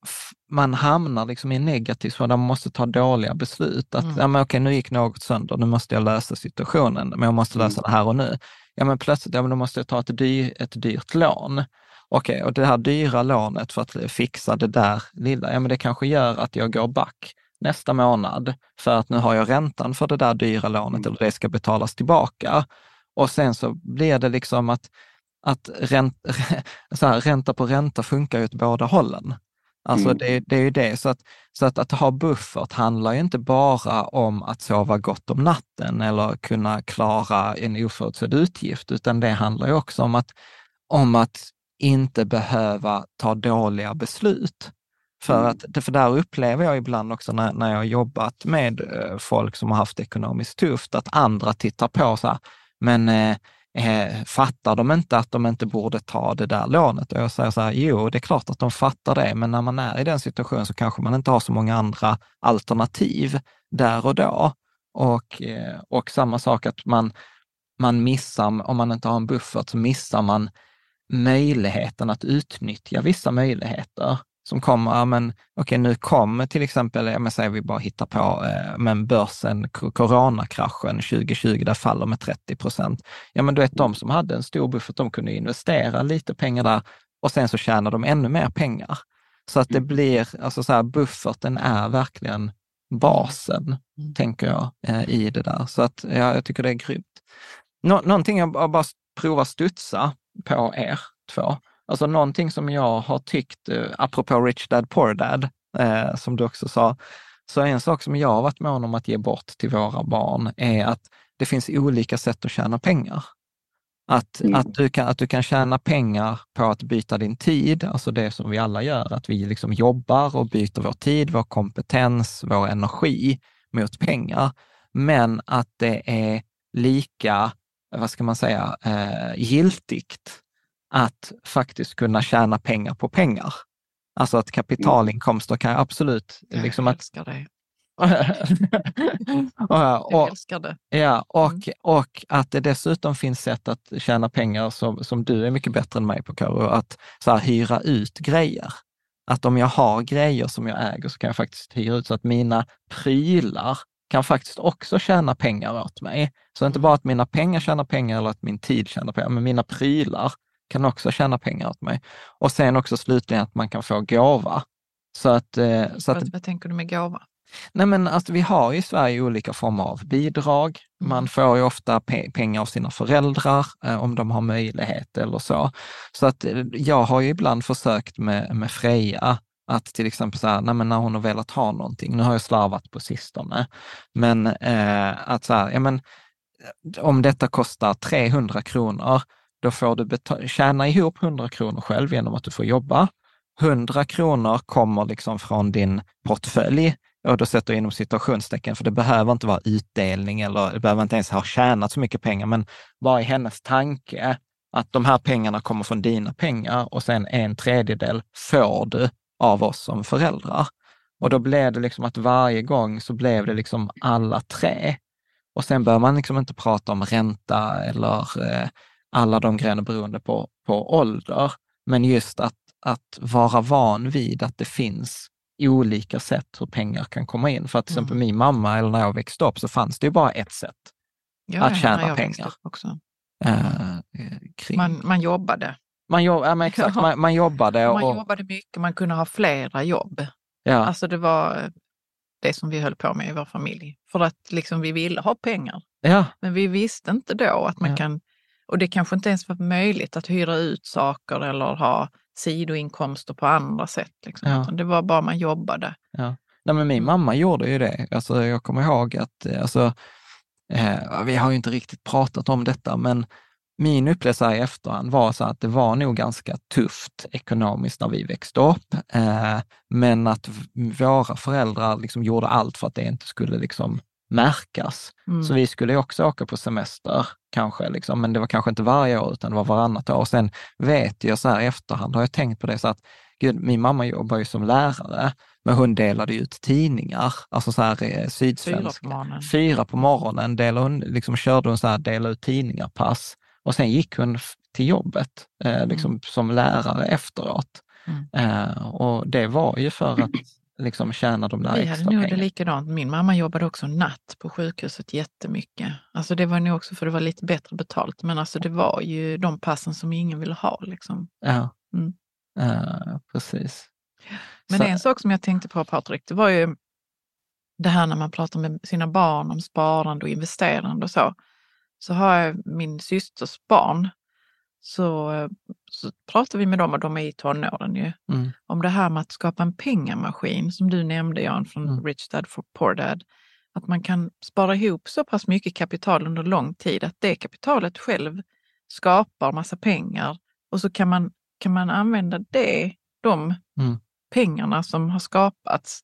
man hamnar liksom i en negativ så där man måste ta dåliga beslut. Att, mm. ja men okej, nu gick något sönder, nu måste jag lösa situationen, men jag måste lösa mm. det här och nu. Ja men plötsligt, ja men då måste jag ta ett, dyr, ett dyrt lån. Okej, och det här dyra lånet för att fixa det där lilla, ja men det kanske gör att jag går back nästa månad för att nu har jag räntan för det där dyra lånet mm. eller det ska betalas tillbaka. Och sen så blir det liksom att att ränt, så här, ränta på ränta funkar ju åt båda hållen. Alltså Mm. det, det är ju det. Så, att, så att, att ha buffert handlar ju inte bara om att sova gott om natten eller kunna klara en oförutsedd utgift, utan det handlar ju också om att, om att inte behöva ta dåliga beslut. För, Mm. att, för där upplever jag ibland också när, när jag har jobbat med eh, folk som har haft ekonomiskt tufft, att andra tittar på så här, men eh, fattar de inte att de inte borde ta det där lånet? Och jag säger så här, jo, det är klart att de fattar det, men när man är i den situationen så kanske man inte har så många andra alternativ där och då. Och, eh, och samma sak att man, man missar, om man inte har en buffert, så missar man möjligheten att utnyttja vissa möjligheter som kommer, ja, men okej nu kommer till exempel, jag menar, säger vi bara hittar på, eh, men börsen, coronakraschen 2020, där faller med 30 procent. Ja men du vet de som hade en stor buffert, de kunde investera lite pengar där och sen så tjänar de ännu mer pengar. Så att det blir, alltså så här, bufferten är verkligen basen, tänker jag, eh, i det där. Så att ja, jag tycker det är grymt. Nå, någonting jag bara, bara provar studsa på er två. Alltså någonting som jag har tyckt, eh, apropå Rich Dad Poor Dad, eh, som du också sa, så en sak som jag har varit mån om att ge bort till våra barn är att det finns olika sätt att tjäna pengar. Att, Mm. att, du kan, att du kan tjäna pengar på att byta din tid, alltså det som vi alla gör, att vi liksom jobbar och byter vår tid, vår kompetens, vår energi mot pengar. Men att det är lika, vad ska man säga, eh, giltigt att faktiskt kunna tjäna pengar på pengar. Alltså att kapitalinkomster kan absolut... Liksom jag att, älskar det. och, Jag älskar det. Ja, och, Mm. och att det dessutom finns sätt att tjäna pengar som, som du är mycket bättre än mig på, Karo, att så här, hyra ut grejer. Att om jag har grejer som jag äger så kan jag faktiskt hyra ut så att mina prylar kan faktiskt också tjäna pengar åt mig. Så inte bara att mina pengar tjänar pengar eller att min tid tjänar pengar, men mina prylar kan också tjäna pengar åt mig. Och sen också slutligen att man kan få gåva. Så att, eh, så att Vad, tänker du med gåva? Nej, men alltså, vi har i Sverige olika former av bidrag. Man Mm. får ju ofta pe- pengar av sina föräldrar eh, om de har möjlighet eller så. Så att eh, jag har ju ibland försökt med, med Freja att till exempel så här, nej, men när hon har velat ha någonting, nu har jag slarvat på sistone, men eh, att så här, ja men om detta kostar 300 kronor, då får du tjäna ihop 100 kronor själv genom att du får jobba. 100 kronor kommer liksom från din portfölj och då sätter jag inom situationstecken, för det behöver inte vara utdelning eller det behöver inte ens ha tjänat så mycket pengar, men bara i hennes tanke att de här pengarna kommer från dina pengar och sen en tredjedel får du av oss som föräldrar. Och då blev det liksom att varje gång så blev det liksom alla tre. Och sen behöver man liksom inte prata om ränta eller eh, alla de grejerna beroende på, på ålder. Men just att, att vara van vid att det finns olika sätt hur pengar kan komma in. För att till exempel min mamma, eller när jag växte upp, så fanns det ju bara ett sätt Ja, Att tjäna jag pengar. Också. eh, eh, kring. Man, man jobbade. man, jobb, ja, exakt, Ja. man, man jobbade och, Man jobbade mycket, man kunde ha flera jobb. ja, Alltså det var det som vi höll på med i vår familj. För att liksom vi ville ha pengar. ja, Men vi visste inte då att man kan, och det kanske inte ens var möjligt att hyra ut saker eller ha sidoinkomster på andra sätt. Liksom. Ja. Det var bara man jobbade. Nej, men min Mm. mamma gjorde ju det. Alltså, jag kommer ihåg att, eh, alltså, eh, vi har ju inte riktigt pratat om detta, men min upplevelse här i efterhand var så att det var nog ganska tufft ekonomiskt när vi växte upp, eh, men att våra föräldrar liksom gjorde allt för att det inte skulle liksom märkas. Mm. Så vi skulle också åka på semester, kanske, liksom, men det var kanske inte varje år, utan det var varannat år. Och sen vet jag så här i efterhand, har jag tänkt på det, så att gud, min mamma jobbar ju som lärare, men hon delade ut tidningar, alltså så här eh, Fyra Sydsvenska. på morgonen. Fyra på morgonen delade hon, liksom körde hon så här, dela ut tidningar pass och sen gick hon till jobbet eh, liksom som lärare efteråt. Mm. Eh, och det var ju för att liksom tjäna de där Vi hade extra nog det pengarna. likadant. Min mamma jobbade också natt på sjukhuset jättemycket. Alltså det var nog också för det var lite bättre betalt. Men alltså det var ju de passen som ingen ville ha. Liksom. Ja, Mm. Eh, precis. Men Så- en sak som jag tänkte på Patrik, det var ju det här när man pratar med sina barn om sparande och investerande och så. Så har jag min systers barn så, så pratar vi med dem och de är i tonåren ju. Mm. Om det här med att skapa en pengamaskin som du nämnde Jan från Mm. Rich Dad for Poor Dad. Att man kan spara ihop så pass mycket kapital under lång tid att det kapitalet själv skapar massa pengar och så kan man, kan man använda det, de Mm. pengarna som har skapats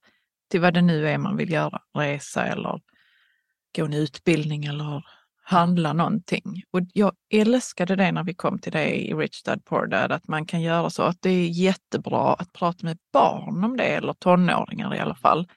till vad det nu är man vill göra. Resa eller gå en utbildning eller handla någonting. Och jag älskade det när vi kom till det i Rich Dad Poor Dad, att man kan göra så. Att det är jättebra att prata med barn om det, eller tonåringar i alla fall.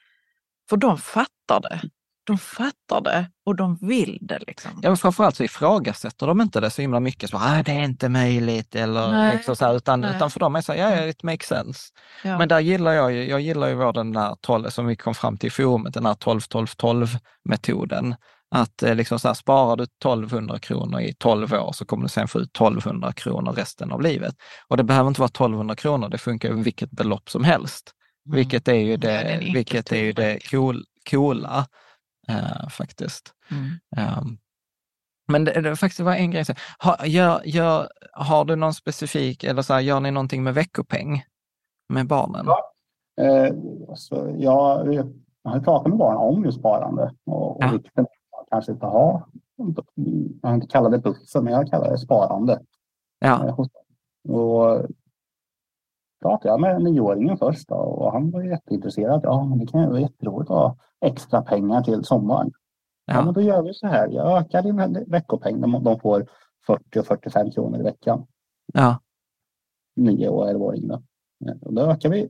För de fattar det. De fattar det och de vill det. Liksom. Ja, men framförallt så ifrågasätter de inte det så himla mycket. Så, ah, det är inte möjligt eller Nej, liksom så här, utan, nej. utan för dem är det så här, ja, ja, it makes sense. Ja. Men där gillar jag ju, jag gillar ju vår den där 12, som vi kom fram till i forumet, den här 12-12-12-metoden. Att eh, liksom så här, sparar du 1200 kronor i 12 år så kommer du sen få ut 1200 kronor resten av livet. Och det behöver inte vara 1200 kronor, det funkar vilket belopp som helst. Vilket är ju Mm. Ja, det är det, vilket är ju det cool, coola eh, faktiskt. Mm. Um, men det, det faktiskt var en grej. Har, gör, gör, har du någon specifik, eller så här, gör ni någonting med veckopeng med barnen? Ja. Eh, så jag, jag har ju pratat med barnen om just sparande och, och Ja. vikten kanske inte ha, jag har inte kallat det buffer, men jag kallar det sparande. Ja, Eh, Och pratade jag med nioåringen först då, och han var jätteintresserad. Ja, men det kan ju vara jätteroligt att ha extra pengar till sommaren. Ja, men ja, då gör vi så här. Jag ökar din veckopeng. De, de får 40 och 45 kronor i veckan. ja, Nio och elvaåringen. då. Eh, Och då ökar vi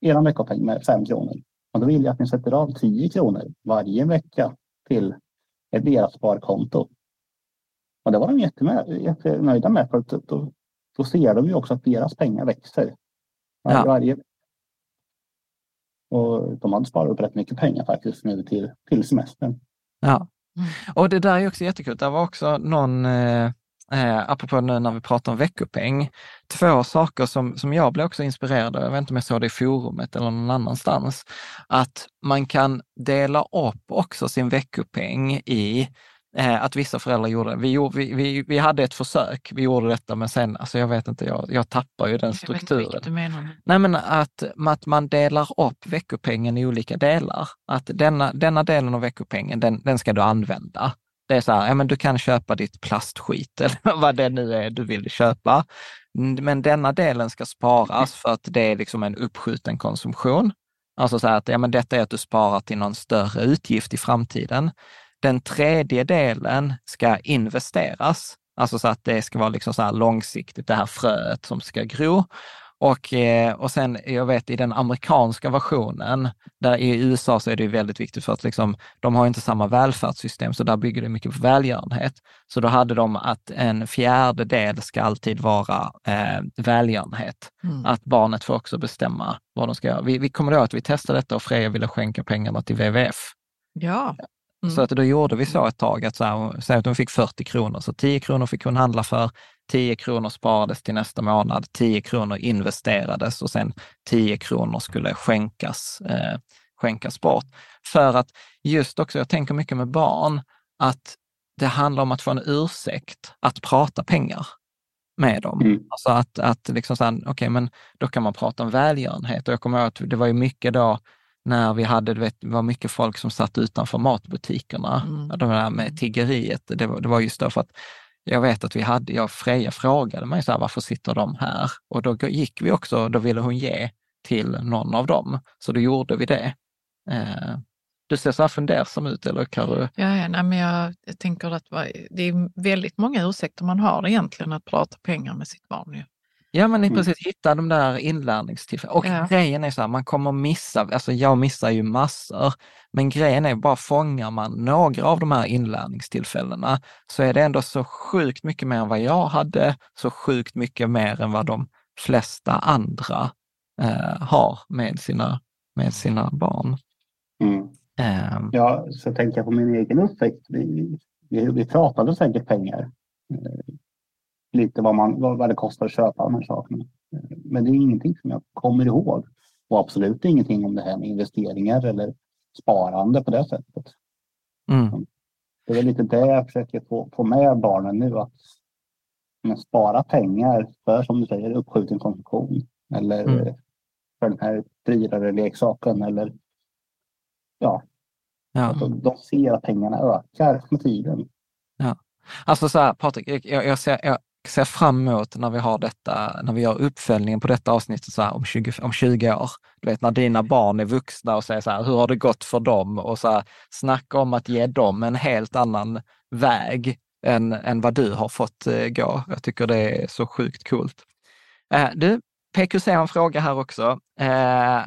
er veckopeng med 5 kronor. Och då vill jag att ni sätter av 10 kronor varje vecka till deras sparkonto. Och det var de jättenöjda med. För att då, då ser de ju också att deras pengar växer. Ja. Varje. Och de hade sparat upp rätt mycket pengar faktiskt nu till, till semestern. ja. Och det där är också jättekul. Det var också någon, eh, eh, apropå nu när vi pratar om veckopeng, två saker som, som jag blev också inspirerad av, jag vet inte om jag såg det i forumet eller någon annanstans, att man kan dela upp också sin veckopeng i eh, att vissa föräldrar gjorde det. Vi, gjorde, vi, vi, vi hade ett försök, vi gjorde detta, men sen, alltså jag vet inte, jag, jag tappar ju den Jag vet inte strukturen. du menar. Nej, men att, att man delar upp veckopengen i olika delar. Att denna, denna delen av veckopengen, den, den ska du använda. Det är så här, ja, men du kan köpa ditt plastskit eller vad det nu är du vill köpa. Men denna delen ska sparas för att det är liksom en uppskjuten konsumtion. Alltså så här att ja, men detta är att du sparar till någon större utgift i framtiden. Den tredje delen ska investeras, alltså så att det ska vara liksom så här långsiktigt, det här fröet som ska gro. Och, eh, och sen, jag vet i den amerikanska versionen, där i USA så är det ju väldigt viktigt för att liksom, de har inte samma välfärdssystem, så där bygger det mycket på välgörenhet. Så då hade de att en fjärdedel ska alltid vara eh, välgörenhet. Mm. Att barnet får också bestämma vad de ska göra. Vi, vi kommer ihåg att vi testade detta och Freja ville skänka pengarna till WWF. Ja. Mm. Så att då gjorde vi så ett tag, att så här, säg att hon fick 40 kronor, så 10 kronor fick hon handla för, 10 kronor sparades till nästa månad, 10 kronor investerades och sen 10 kronor skulle skänkas, eh, skänkas bort. För att just också, jag tänker mycket med barn, att det handlar om att få en ursäkt att prata pengar med dem. Mm. Alltså att, att liksom så här, okej, men då kan man prata om välgörenhet. Och jag kommer ihåg att det var ju mycket då när vi hade, du vet, det var mycket folk som satt utanför matbutikerna, Mm. det där med tiggeriet. Det var, det var just då för att jag vet att vi hade, jag Freja frågade mig så här, varför sitter de här? Och då gick vi också, då ville hon ge till någon av dem. Så då gjorde vi det. Eh, du ser så här fundersam ut, eller kan? Ja, ja nej, men jag, jag tänker att det är väldigt många ursäkter man har egentligen att prata pengar med sitt barn. Ju. Ja, men Mm. precis hitta de där inlärningstillfällena. Och Ja. grejen är så här, man kommer missa, alltså jag missar ju massor, men grejen är bara fångar man några av de här inlärningstillfällena så är det ändå så sjukt mycket mer än vad jag hade, så sjukt mycket mer än vad de flesta andra eh, har med sina, med sina barn. Mm. Eh, Ja, så tänker jag på min egen uppväxt. Vi, vi, vi pratade säkert pengar. Lite vad, man, vad, det kostar att köpa de här sakerna. Men det är ingenting som jag kommer ihåg. Och absolut ingenting om det här med investeringar eller sparande på det sättet. mm, Det är lite det jag försöker få, få med barnen nu. Att spara pengar för, som du säger, uppskjuten konsumtion. Eller mm. för den här dyrare leksaken. Eller, ja. ja. De, de ser att pengarna ökar med tiden. Ja. Alltså så här, Patrik, jag, jag, ser, jag ser fram emot när vi har detta, när vi gör uppföljningen på detta avsnittet så här, om, 20, om 20 år. Du vet när dina barn är vuxna och säger så här, hur har det gått för dem? Och så här, snacka om att ge dem en helt annan väg än, än vad du har fått eh, gå. Jag tycker det är så sjukt coolt. Eh, du, PQC har en fråga här också. Eh,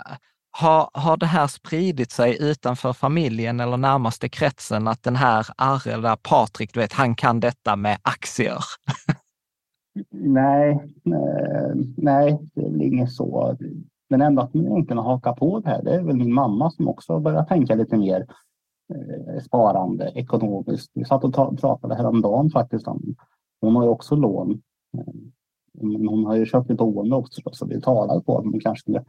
har, har det här spridit sig utanför familjen eller närmaste kretsen att den här Arre, där Patrik, du vet, han kan detta med aktier? nej, eh, nej, det är väl inget så. Den enda som egentligen har hakat på det här, det är väl min mamma som också börjar tänka lite mer eh, sparande ekonomiskt. Vi satt och pratade häromdagen faktiskt om, hon har ju också lån. Eh, men hon har ju köpt ett boende också så vi talade på att hon kanske skulle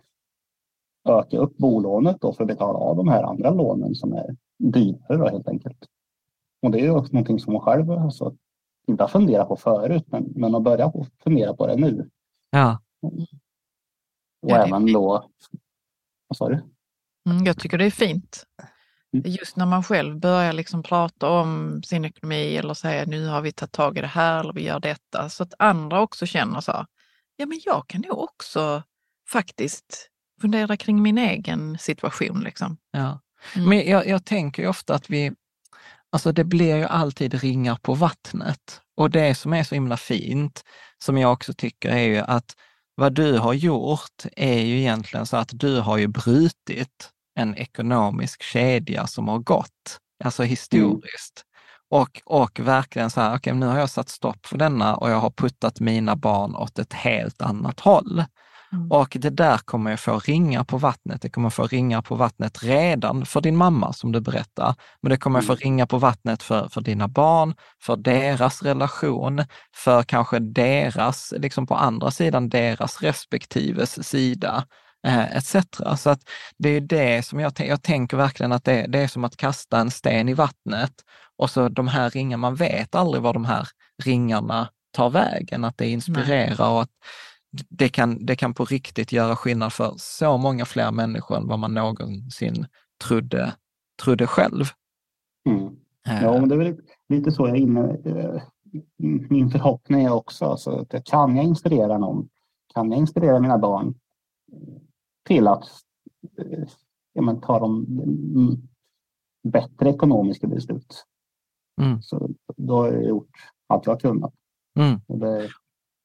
öka upp bolånet då för att betala av de här andra lånen som är dyrare då, helt enkelt. Och det är ju också någonting som hon själv alltså, inte har funderat på förut, men, men har börjat fundera på det nu. Ja. Och ja, även då... Vad sa du? Mm, jag tycker det är fint. Mm. Just när man själv börjar liksom prata om sin ekonomi eller säga nu har vi tagit tag i det här eller vi gör detta, så att andra också känner så här, ja men jag kan nog också faktiskt fundera kring min egen situation. Liksom. Ja. Mm. Men jag, jag tänker ofta att vi, alltså det blir ju alltid ringar på vattnet. Och det som är så himla fint, som jag också tycker är ju att vad du har gjort är ju egentligen så att du har ju brutit en ekonomisk kedja som har gått, alltså historiskt. Mm. Och, och verkligen så här, okej, okay, nu har jag satt stopp för denna och jag har puttat mina barn åt ett helt annat håll. Mm. Och det där kommer jag få ringa på vattnet. Det kommer få ringa på vattnet redan för din mamma, som du berättar. Men det kommer mm. få ringa på vattnet för, för dina barn, för deras relation, för kanske deras, liksom på andra sidan, deras respektives sida eh, etc. Så att det är det som jag, jag tänker verkligen att det, det, är som att kasta en sten i vattnet och så de här ringarna, man vet aldrig var de här ringarna tar vägen, att det inspirerar Nej. och att det kan, det kan på riktigt göra skillnad för så många fler människor än vad man någonsin trodde, trodde själv. Mm. Eh. Ja, men det är väl lite så jag är inne. Eh, min förhoppning är också alltså, att kan jag inspirera någon, kan jag inspirera mina barn till att eh, ja, men, ta de bättre ekonomiska beslut. Mm. Så då har jag gjort allt jag har kunnat. Mm. Och det,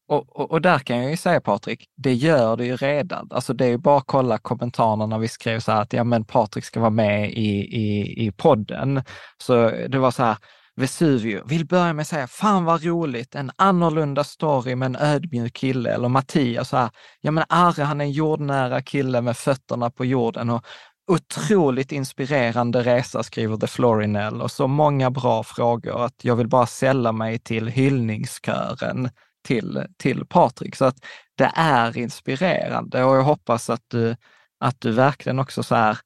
och, och, och, där kan jag ju säga Patrik, det gör det ju redan. Alltså det är ju bara att kolla kommentarerna när vi skrev så här att ja men Patrik ska vara med i, i, i podden. Så det var så här, Vesuvio vill börja med att säga, fan vad roligt, en annorlunda story med en ödmjuk kille. Eller Mattias, så här, ja men Arre han är en jordnära kille med fötterna på jorden och otroligt inspirerande resa, skriver The Florinell och så många bra frågor att jag vill bara sälla mig till hyllningskören till, till Patrik. Så att det är inspirerande och jag hoppas att du, att du verkligen också så här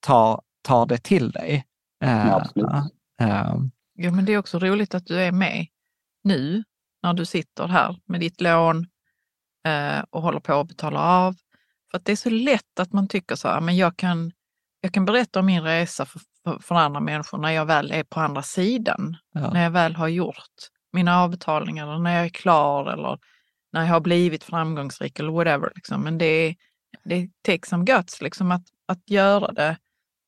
tar, tar det till dig. Ja, absolut. Uh, ja, men det är också roligt att du är med nu när du sitter här med ditt lån uh, och håller på att betala av. För att det är så lätt att man tycker så här, men jag kan, jag kan berätta om min resa för, för, för andra människor när jag väl är på andra sidan. Ja. När jag väl har gjort mina avbetalningar eller när jag är klar eller när jag har blivit framgångsrik eller whatever. Liksom. Men det, det takes some guts liksom, att, att göra det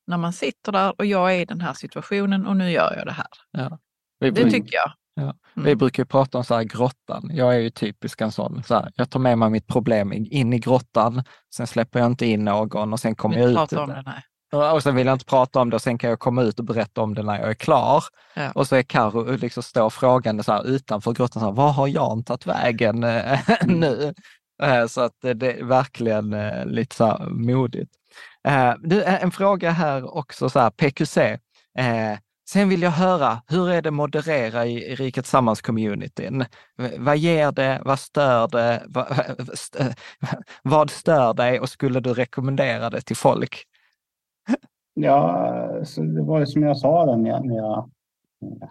när man sitter där och jag är i den här situationen och nu gör jag det här. Ja. Vi, det tycker jag. Ja. Mm. Vi brukar ju prata om så här grottan. Jag är ju typisk en sån. Så här, jag tar med mig mitt problem in i grottan, sen släpper jag inte in någon och sen kommer jag ut. Om det, nej. Och sen vill jag inte prata om det och sen kan jag komma ut och berätta om det när jag är klar. Ja. Och så är Karo liksom står frågande så här utanför grottan, så här, vad har Jan tagit vägen eh, nu? Eh, så att det är verkligen eh, lite så här modigt. Du, en fråga här också, så här, PQC. Sen vill jag höra, hur är det moderera i, i Riket Sammans-communityn? Vad ger det? Vad stör det? Vad, vad stör dig och skulle du rekommendera det till folk? Ja, så det var ju som jag sa när jag, när jag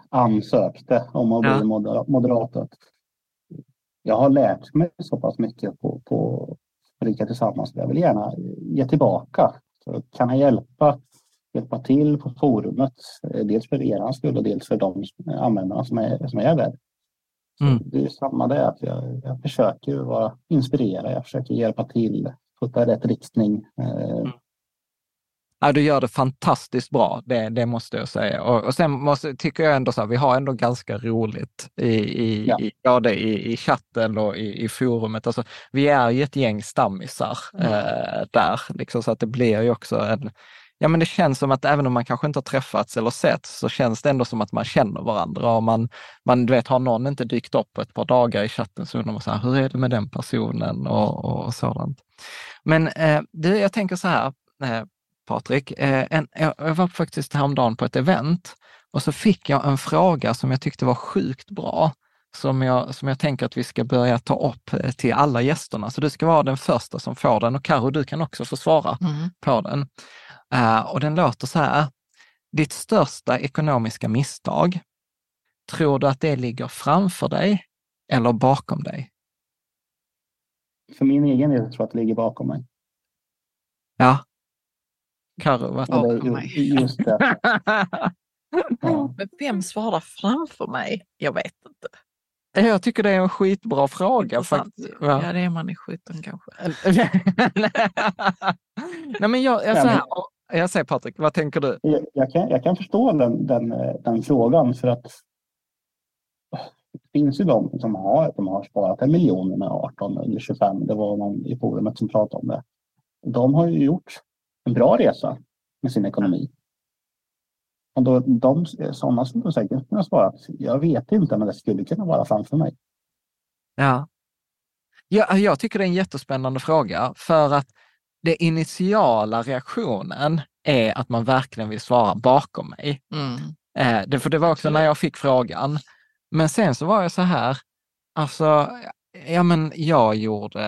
ansökte om att bli ja. moderator. jag har lärt mig så pass mycket på, på Rika Tillsammans. Jag vill gärna ge tillbaka. Så kan jag hjälpa, hjälpa till på forumet, dels för er skull och dels för de användarna som är, som är där. Mm. Det är samma där, att jag, jag försöker vara inspirera, jag försöker hjälpa till, putta i rätt riktning. Eh, mm. Ja, du gör det fantastiskt bra, det, det måste jag säga. Och, och sen måste, tycker jag ändå så här, vi har ändå ganska roligt i, i, ja. i, både i, i chatten och i, i forumet. Alltså, vi är ju ett gäng stammisar mm. eh, där, liksom, så att det blir ju också en, ja men det känns som att även om man kanske inte har träffats eller sett så känns det ändå som att man känner varandra. Och man, man du vet, har någon inte dykt upp ett par dagar i chatten så undrar man så här, hur är det med den personen och, och sådant. Men eh, du, jag tänker så här, eh, Patrik. Eh, en, jag var faktiskt häromdagen på ett event och så fick jag en fråga som jag tyckte var sjukt bra, som jag, som jag tänker att vi ska börja ta upp eh, till alla gästerna. Så du ska vara den första som får den och Karo, du kan också få svara mm. på den. Uh, och den låter så här. Ditt största ekonomiska misstag, tror du att det ligger framför dig eller bakom dig? För min egen del tror jag att det ligger bakom mig. Ja, Carro varit. Just det. ja. Men vem svarar framför mig? Jag vet inte. Jag tycker det är en skitbra fråga. Faktiskt. Ja. ja, det är man i 17 kanske. Nej, men jag, jag, så här, jag säger Patrik, vad tänker du? Jag, jag, kan, jag kan förstå den, den, den frågan för att det finns ju de som har, de har sparat en miljon med 18 eller 25. Det var någon i forumet som pratade om det. De har ju gjort en bra resa med sin ekonomi. Och då, de, sådana skulle säkert kunna svara att jag vet inte, men det skulle kunna vara framför mig. Ja. ja, jag tycker det är en jättespännande fråga för att den initiala reaktionen är att man verkligen vill svara bakom mig. Mm. Eh, det, för det var också när jag fick frågan. Men sen så var jag så här, alltså Ja, men jag gjorde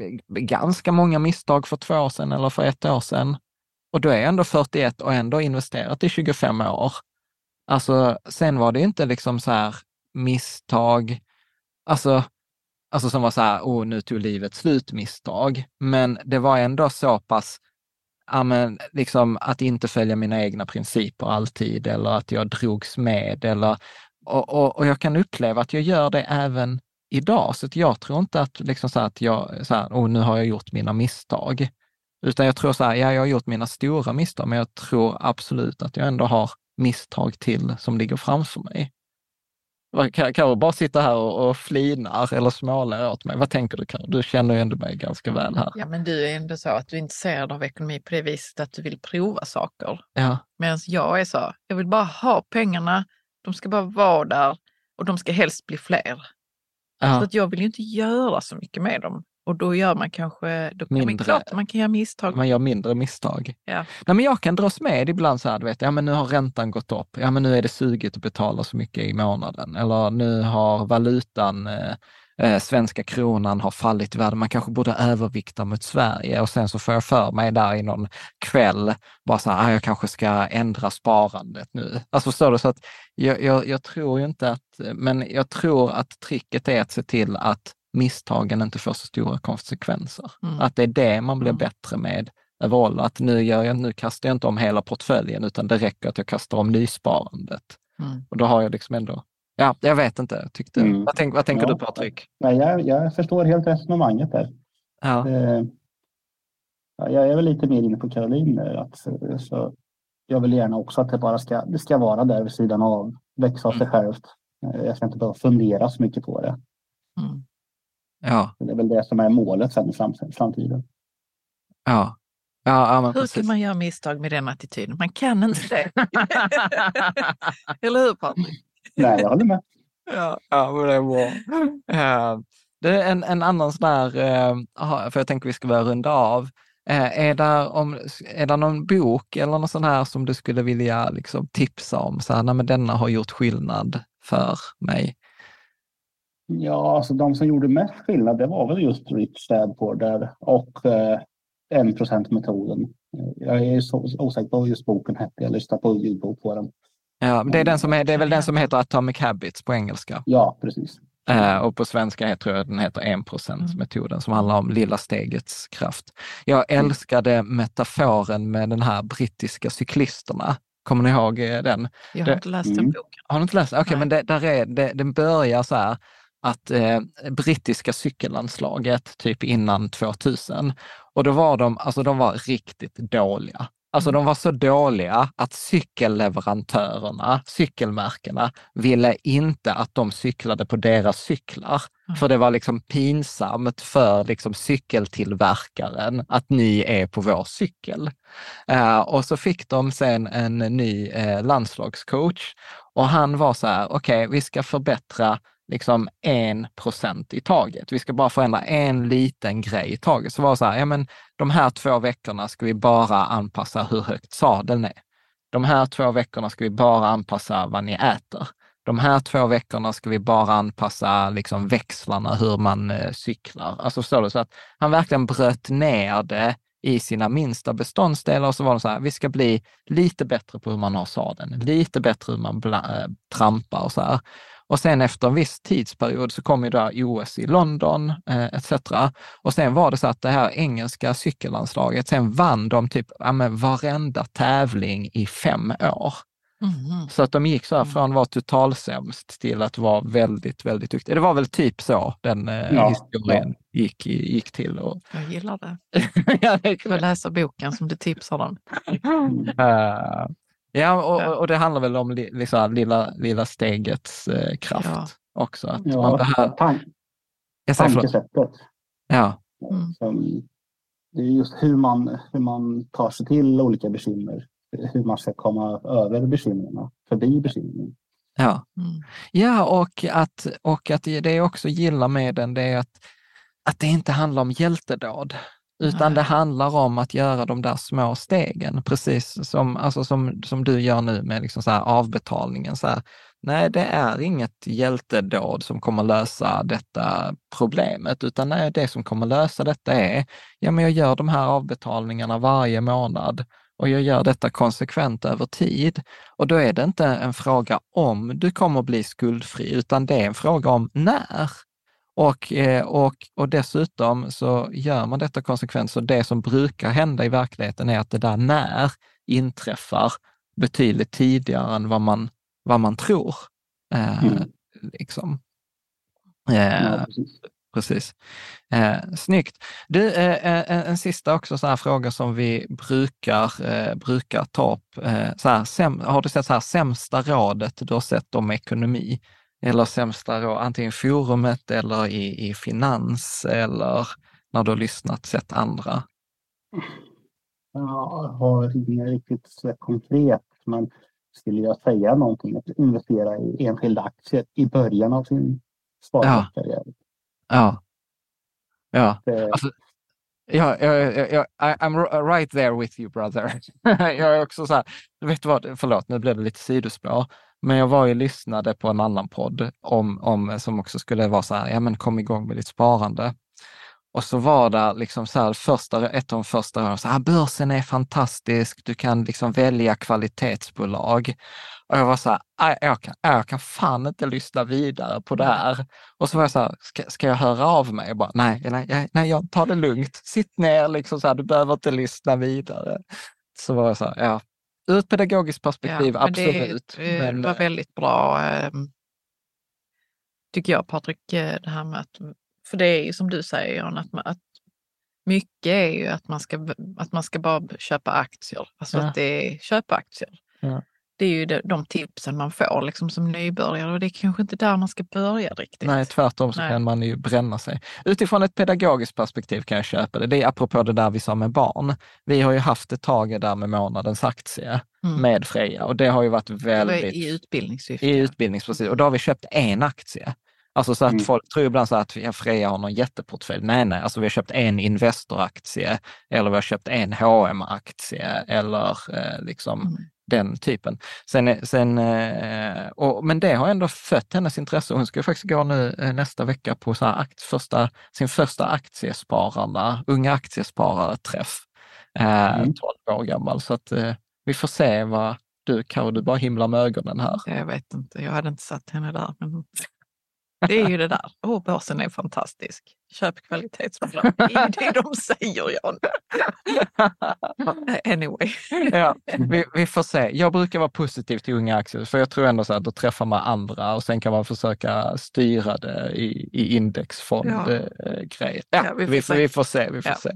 eh, ganska många misstag för två år sedan eller för ett år sedan. Och då är jag ändå 41 och ändå investerat i 25 år. Alltså, sen var det inte liksom så här misstag, alltså, alltså som var så här, oh, nu tog livet slut misstag. Men det var ändå så pass, ja, men, liksom att inte följa mina egna principer alltid eller att jag drogs med eller, och, och, och jag kan uppleva att jag gör det även idag. Så jag tror inte att, liksom så att jag, så här, oh, nu har jag gjort mina misstag. Utan jag tror så här, ja, jag har gjort mina stora misstag, men jag tror absolut att jag ändå har misstag till som ligger framför mig. Kan, kan du bara sitta här och, och flinar eller småler åt mig? Vad tänker du? Karo? Du känner ju ändå mig ganska väl här. Ja, men du är ändå så att du är intresserad av ekonomi på det viset att du vill prova saker. Ja. Medan jag är så, jag vill bara ha pengarna, de ska bara vara där och de ska helst bli fler. Ja. Så att jag vill ju inte göra så mycket med dem. Och då gör man kanske, då kan mindre, klart, man kan göra misstag. Man gör mindre misstag. Ja. Nej, men jag kan dras med ibland så här, du vet, ja men nu har räntan gått upp, ja men nu är det sugigt att betala så mycket i månaden. Eller nu har valutan eh, eh, svenska kronan har fallit i värde. Man kanske borde övervikta mot Sverige och sen så får jag för mig där i någon kväll, bara så här, ah, jag kanske ska ändra sparandet nu. Alltså förstår du? Så att jag, jag, jag tror ju inte att, men jag tror att tricket är att se till att misstagen inte får så stora konsekvenser. Mm. Att det är det man blir mm. bättre med överall. Att nu, gör jag, nu kastar jag inte om hela portföljen, utan det räcker att jag kastar om nysparandet. Mm. Och då har jag liksom ändå Ja, jag vet inte. Tyckte. Mm. Vad, tänk, vad tänker ja. du Patrik? Nej, jag, jag förstår helt resonemanget där. Ja. Eh, jag är väl lite mer inne på Caroline där. Att, så jag vill gärna också att det bara ska, det ska vara där vid sidan av, växa av sig mm. självt. Eh, jag ska inte behöva fundera så mycket på det. Mm. Ja. Det är väl det som är målet sen i framtiden. Ja. Ja, Hur precis. kan man göra misstag med den attityden? Man kan inte det. Eller hur Patrik? Nej, jag håller med. Ja, ja men det är bra. Uh, det är en, en annan sån där, uh, för jag tänker vi ska börja runda av. Uh, är, det om, är det någon bok eller något sånt här som du skulle vilja liksom, tipsa om? Så här, nej, men denna har gjort skillnad för mig. Ja, alltså de som gjorde mest skillnad, det var väl just Rich Dad Poor Dad och eh, 1%-metoden. Jag är så osäker på vad just boken hette. Jag lyssnade på ljudbok på den. Ja, det är, den som är, det är väl den som heter Atomic Habits på engelska? Ja, precis. Eh, och på svenska heter, tror jag den heter 1%-metoden som handlar om lilla stegets kraft. Jag älskade metaforen med den här brittiska cyklisterna. Kommer ni ihåg eh, den? Jag har inte läst den Mm. boken. Har du inte läst den? Okej, Nej. men det, där är, det, den börjar så här att eh, brittiska cykellandslaget, typ innan 2000, och då var de, alltså de var riktigt dåliga. Alltså de var så dåliga att cykelleverantörerna, cykelmärkena, ville inte att de cyklade på deras cyklar. För det var liksom pinsamt för liksom cykeltillverkaren att ni är på vår cykel. Eh, och så fick de sen en ny eh, landslagscoach och han var så här, okej, vi ska förbättra liksom en procent i taget. Vi ska bara förändra en liten grej i taget. Så var det så här, ja men de här två veckorna ska vi bara anpassa hur högt sadeln är. De här två veckorna ska vi bara anpassa vad ni äter. De här två veckorna ska vi bara anpassa liksom växlarna, hur man eh, cyklar. Alltså förstår du? Så att han verkligen bröt ner det i sina minsta beståndsdelar och så var det så här, vi ska bli lite bättre på hur man har sadeln, lite bättre hur man bla, eh, trampar och så här. Och sen efter en viss tidsperiod så kom ju då OS i London eh, etc. Och sen var det så att det här engelska cykellandslaget, sen vann de typ ja, men varenda tävling i fem år. Mhm. Så att de gick så här Mm. från att vara totalsämst till att vara väldigt, väldigt duktiga. Det var väl typ så den eh, Ja, historien gick, gick till. Och, Jag gillar det. ja, Jag får läsa boken som du tipsar om. Eh, ja, och, Ja. och det handlar väl om li, liksom, lilla, lilla stegets eh, kraft Ja. också. Att man Ja, behöver, tank, jag säger förlåt. tankesättet. Ja, Mm. Som, det är just hur man, hur man tar sig till olika bekymmer. Hur man ska komma över bekymren, förbi bekymren. ja. Mm. ja och, att, och att det jag också gillar med den, det är att, att det inte handlar om hjältedåd. Utan det handlar om att göra de där små stegen, precis som, alltså som, som du gör nu med liksom så avbetalningen. Så här, nej, det är inget hjältedåd som kommer lösa detta problemet, utan nej, det som kommer lösa detta är, ja men jag gör de här avbetalningarna varje månad och jag gör detta konsekvent över tid. Och då är det inte en fråga om du kommer bli skuldfri, utan det är en fråga om när. Och, eh, och, och dessutom så gör man detta konsekvent, så det som brukar hända i verkligheten är att det där när inträffar betydligt tidigare än vad man, vad man tror. Eh, Mm. liksom. Eh, Ja, precis. Precis. Eh, snyggt. Du, eh, eh, en, en sista också så här fråga som vi brukar, eh, brukar ta upp. Så här, har du sett så här, sämsta rådet du har sett om ekonomi? Eller sämsta råd, antingen forumet eller i, i finans eller när du har lyssnat, sett andra? Jag har inget riktigt konkret, men skulle jag säga någonting att investera i enskilda aktier i början av sin sparkarriär. Ja. Ja. Det- Alltså, Ja, jag, jag, I'm ri- right there with you brother. jag är också så här, du vet vad, förlåt nu blev det lite sidospår, men jag var ju och lyssnade på en annan podd om, om, som också skulle vara så här, ja men kom igång med ditt sparande. Och så var det liksom så här, första, ett av de första rören, så här, ah, börsen är fantastisk, du kan liksom välja kvalitetsbolag. Och jag var så här, ah, jag kan, ah, jag kan fan inte lyssna vidare på det här. Och så var jag så här, ska, ska jag höra av mig? Jag bara, nej, nej, nej, nej, jag tar det lugnt. Sitt ner, liksom så här, du behöver inte lyssna vidare. Så var jag så här, ja, ur ett pedagogiskt perspektiv, men absolut. Det, men, det var väldigt bra, eh, tycker jag Patrik, eh, det här med att, för det är ju som du säger Jan, att, man- att mycket är ju att man ska, att man ska bara köpa aktier. Alltså Ja. att det är köpa aktier. Ja. Det är ju de, tipsen man får liksom som nybörjare och det är kanske inte där man ska börja riktigt. Nej, tvärtom så Nej. kan man ju bränna sig. Utifrån ett pedagogiskt perspektiv kan jag köpa det. Det är apropå det där vi sa med barn. Vi har ju haft ett tag där med månadens aktie Mm. med Freja och det har ju varit Det var väldigt... I utbildningssyfte. I utbildningsprecis. Och då har vi köpt en aktie. Alltså så att Mm. folk tror ibland så att ja, Freja har någon jätteportfölj. Nej, nej, alltså vi har köpt en Investor-aktie eller vi har köpt en hm aktie eller eh, liksom Mm. Den typen. Sen, sen, eh, och, men det har ändå fött hennes intresse. Hon ska faktiskt gå nu eh, nästa vecka på så akt, första, sin första aktiespararna, unga aktiesparare-träff. Eh, Mm. 12 år gammal. Så att vi får se vad du, Karo, du bara himlar med ögonen här. Jag vet inte, jag hade inte satt henne där. Men... Det är ju det där. Åh, oh, börsen är fantastisk. Köp kvalitetsbolag. Det är det de säger, John. anyway. ja, vi, vi, får se. Jag brukar vara positiv till unga aktier, för jag tror ändå så att då träffar man andra och sen kan man försöka styra det i, i indexfondgrejer. Ja. Eh, ja, ja, vi, får vi, vi, får se. Vi får se.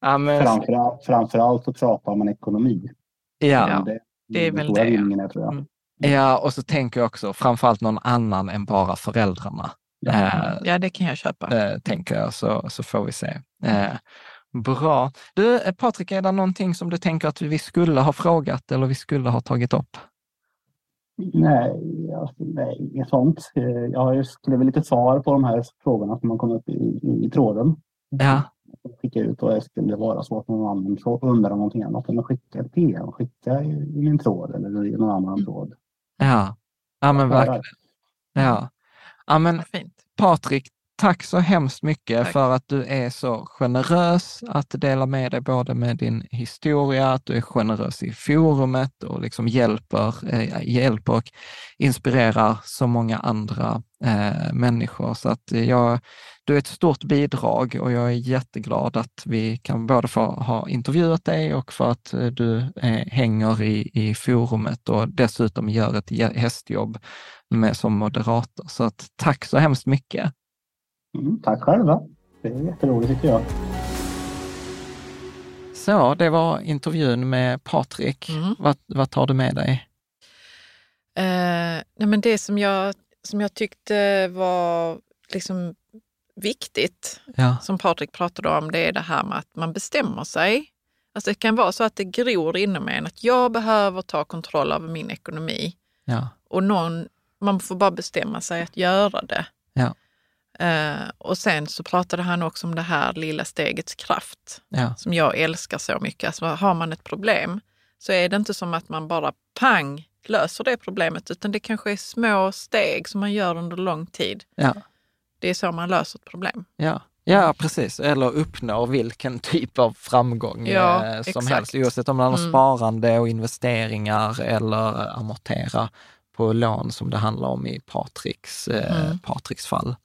Ja, men... framförallt, framförallt så pratar man ekonomi. Ja, det, det är väl det. Vinningen, tror jag. Mm. Ja, och så tänker jag också framförallt någon annan än bara föräldrarna. Ja, eh, ja det kan jag köpa. Eh, tänker jag, så, så får vi se. Eh, bra. Du, eh, Patrik, är det någonting som du tänker att vi skulle ha frågat eller vi skulle ha tagit upp? Nej, alltså, nej inget sånt. Eh, jag skulle väl lite svar på de här frågorna som har kommit upp i, i, i tråden. Ja. Skicka ut och skulle det vara så att någon annan undrar någonting annat, men skicka ett PM, skicka i, i min tråd eller i någon annan mm. tråd. Ja, ja men verkligen. Ja. ja men Patrik, tack så hemskt mycket tack. för att du är så generös att dela med dig både med din historia, att du är generös i forumet och liksom hjälper, eh, hjälper och inspirerar så många andra eh, människor. Så att jag, du är ett stort bidrag och jag är jätteglad att vi kan både få ha intervjuat dig och för att eh, du eh, hänger i, i forumet och dessutom gör ett hästjobb med, som moderator. Så att, tack så hemskt mycket. Mm, tack själva. Det är jätteroligt tycker jag. Så, det var intervjun med Patrik. Mm. Vad, vad tar du med dig? Uh, nej men det som jag, som jag tyckte var liksom viktigt, ja. som Patrik pratade om, det är det här med att man bestämmer sig. Alltså det kan vara så att det gror inom en att jag behöver ta kontroll över min ekonomi. Ja. Och någon, man får bara bestämma sig att göra det. Ja. Uh, och sen så pratade han också om det här lilla stegets kraft, ja. som jag älskar så mycket. Alltså har man ett problem så är det inte som att man bara pang löser det problemet, utan det kanske är små steg som man gör under lång tid. Ja. Det är så man löser ett problem. Ja. Ja, precis. Eller uppnår vilken typ av framgång ja, eh, som exakt. helst. Oavsett om det handlar om mm. sparande och investeringar eller amortera på lån som det handlar om i Patriks, eh, mm. Patriks fall.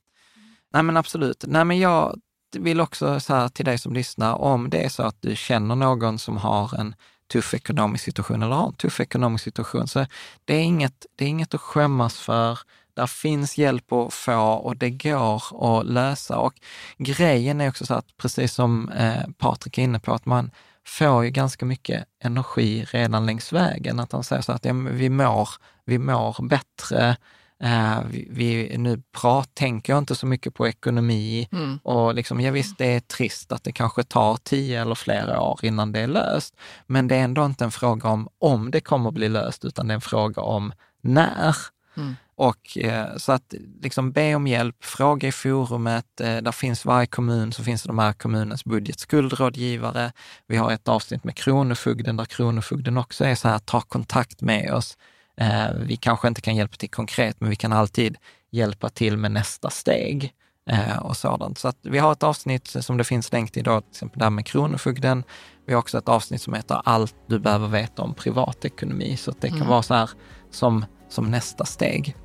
Nej men absolut. Nej men jag vill också säga till dig som lyssnar, om det är så att du känner någon som har en tuff ekonomisk situation eller har en tuff ekonomisk situation, så det är inget, det är inget att skämmas för. Där finns hjälp att få och det går att lösa. Och grejen är också så att, precis som eh, Patrik är inne på, att man får ju ganska mycket energi redan längs vägen. Att han säger så att ja, vi, mår, vi mår bättre, Uh, vi, vi, nu prat, tänker jag inte så mycket på ekonomi mm. och liksom, ja visst, det är trist att det kanske tar tio eller flera år innan det är löst. Men det är ändå inte en fråga om om det kommer bli löst, utan det är en fråga om när. Mm. Och eh, så att liksom be om hjälp, fråga i forumet. Eh, där finns varje kommun, så finns det de här kommunens budgetskuldrådgivare. Vi har ett avsnitt med Kronofogden där Kronofogden också är så här, ta kontakt med oss. Eh, vi kanske inte kan hjälpa till konkret, men vi kan alltid hjälpa till med nästa steg eh, och sådant. Så att vi har ett avsnitt som det finns länk till idag, till exempel där med Kronofogden. Vi har också ett avsnitt som heter Allt du behöver veta om privatekonomi, så det kan mm. vara så här som, som nästa steg.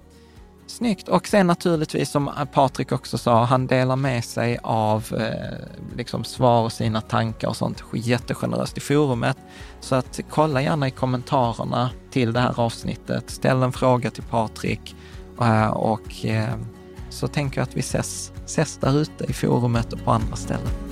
Snyggt. Och sen naturligtvis som Patrik också sa, han delar med sig av eh, liksom svar och sina tankar och sånt jättegeneröst i forumet. Så att kolla gärna i kommentarerna till det här avsnittet. Ställ en fråga till Patrik eh, och eh, så tänker jag att vi ses, ses där ute i forumet och på andra ställen.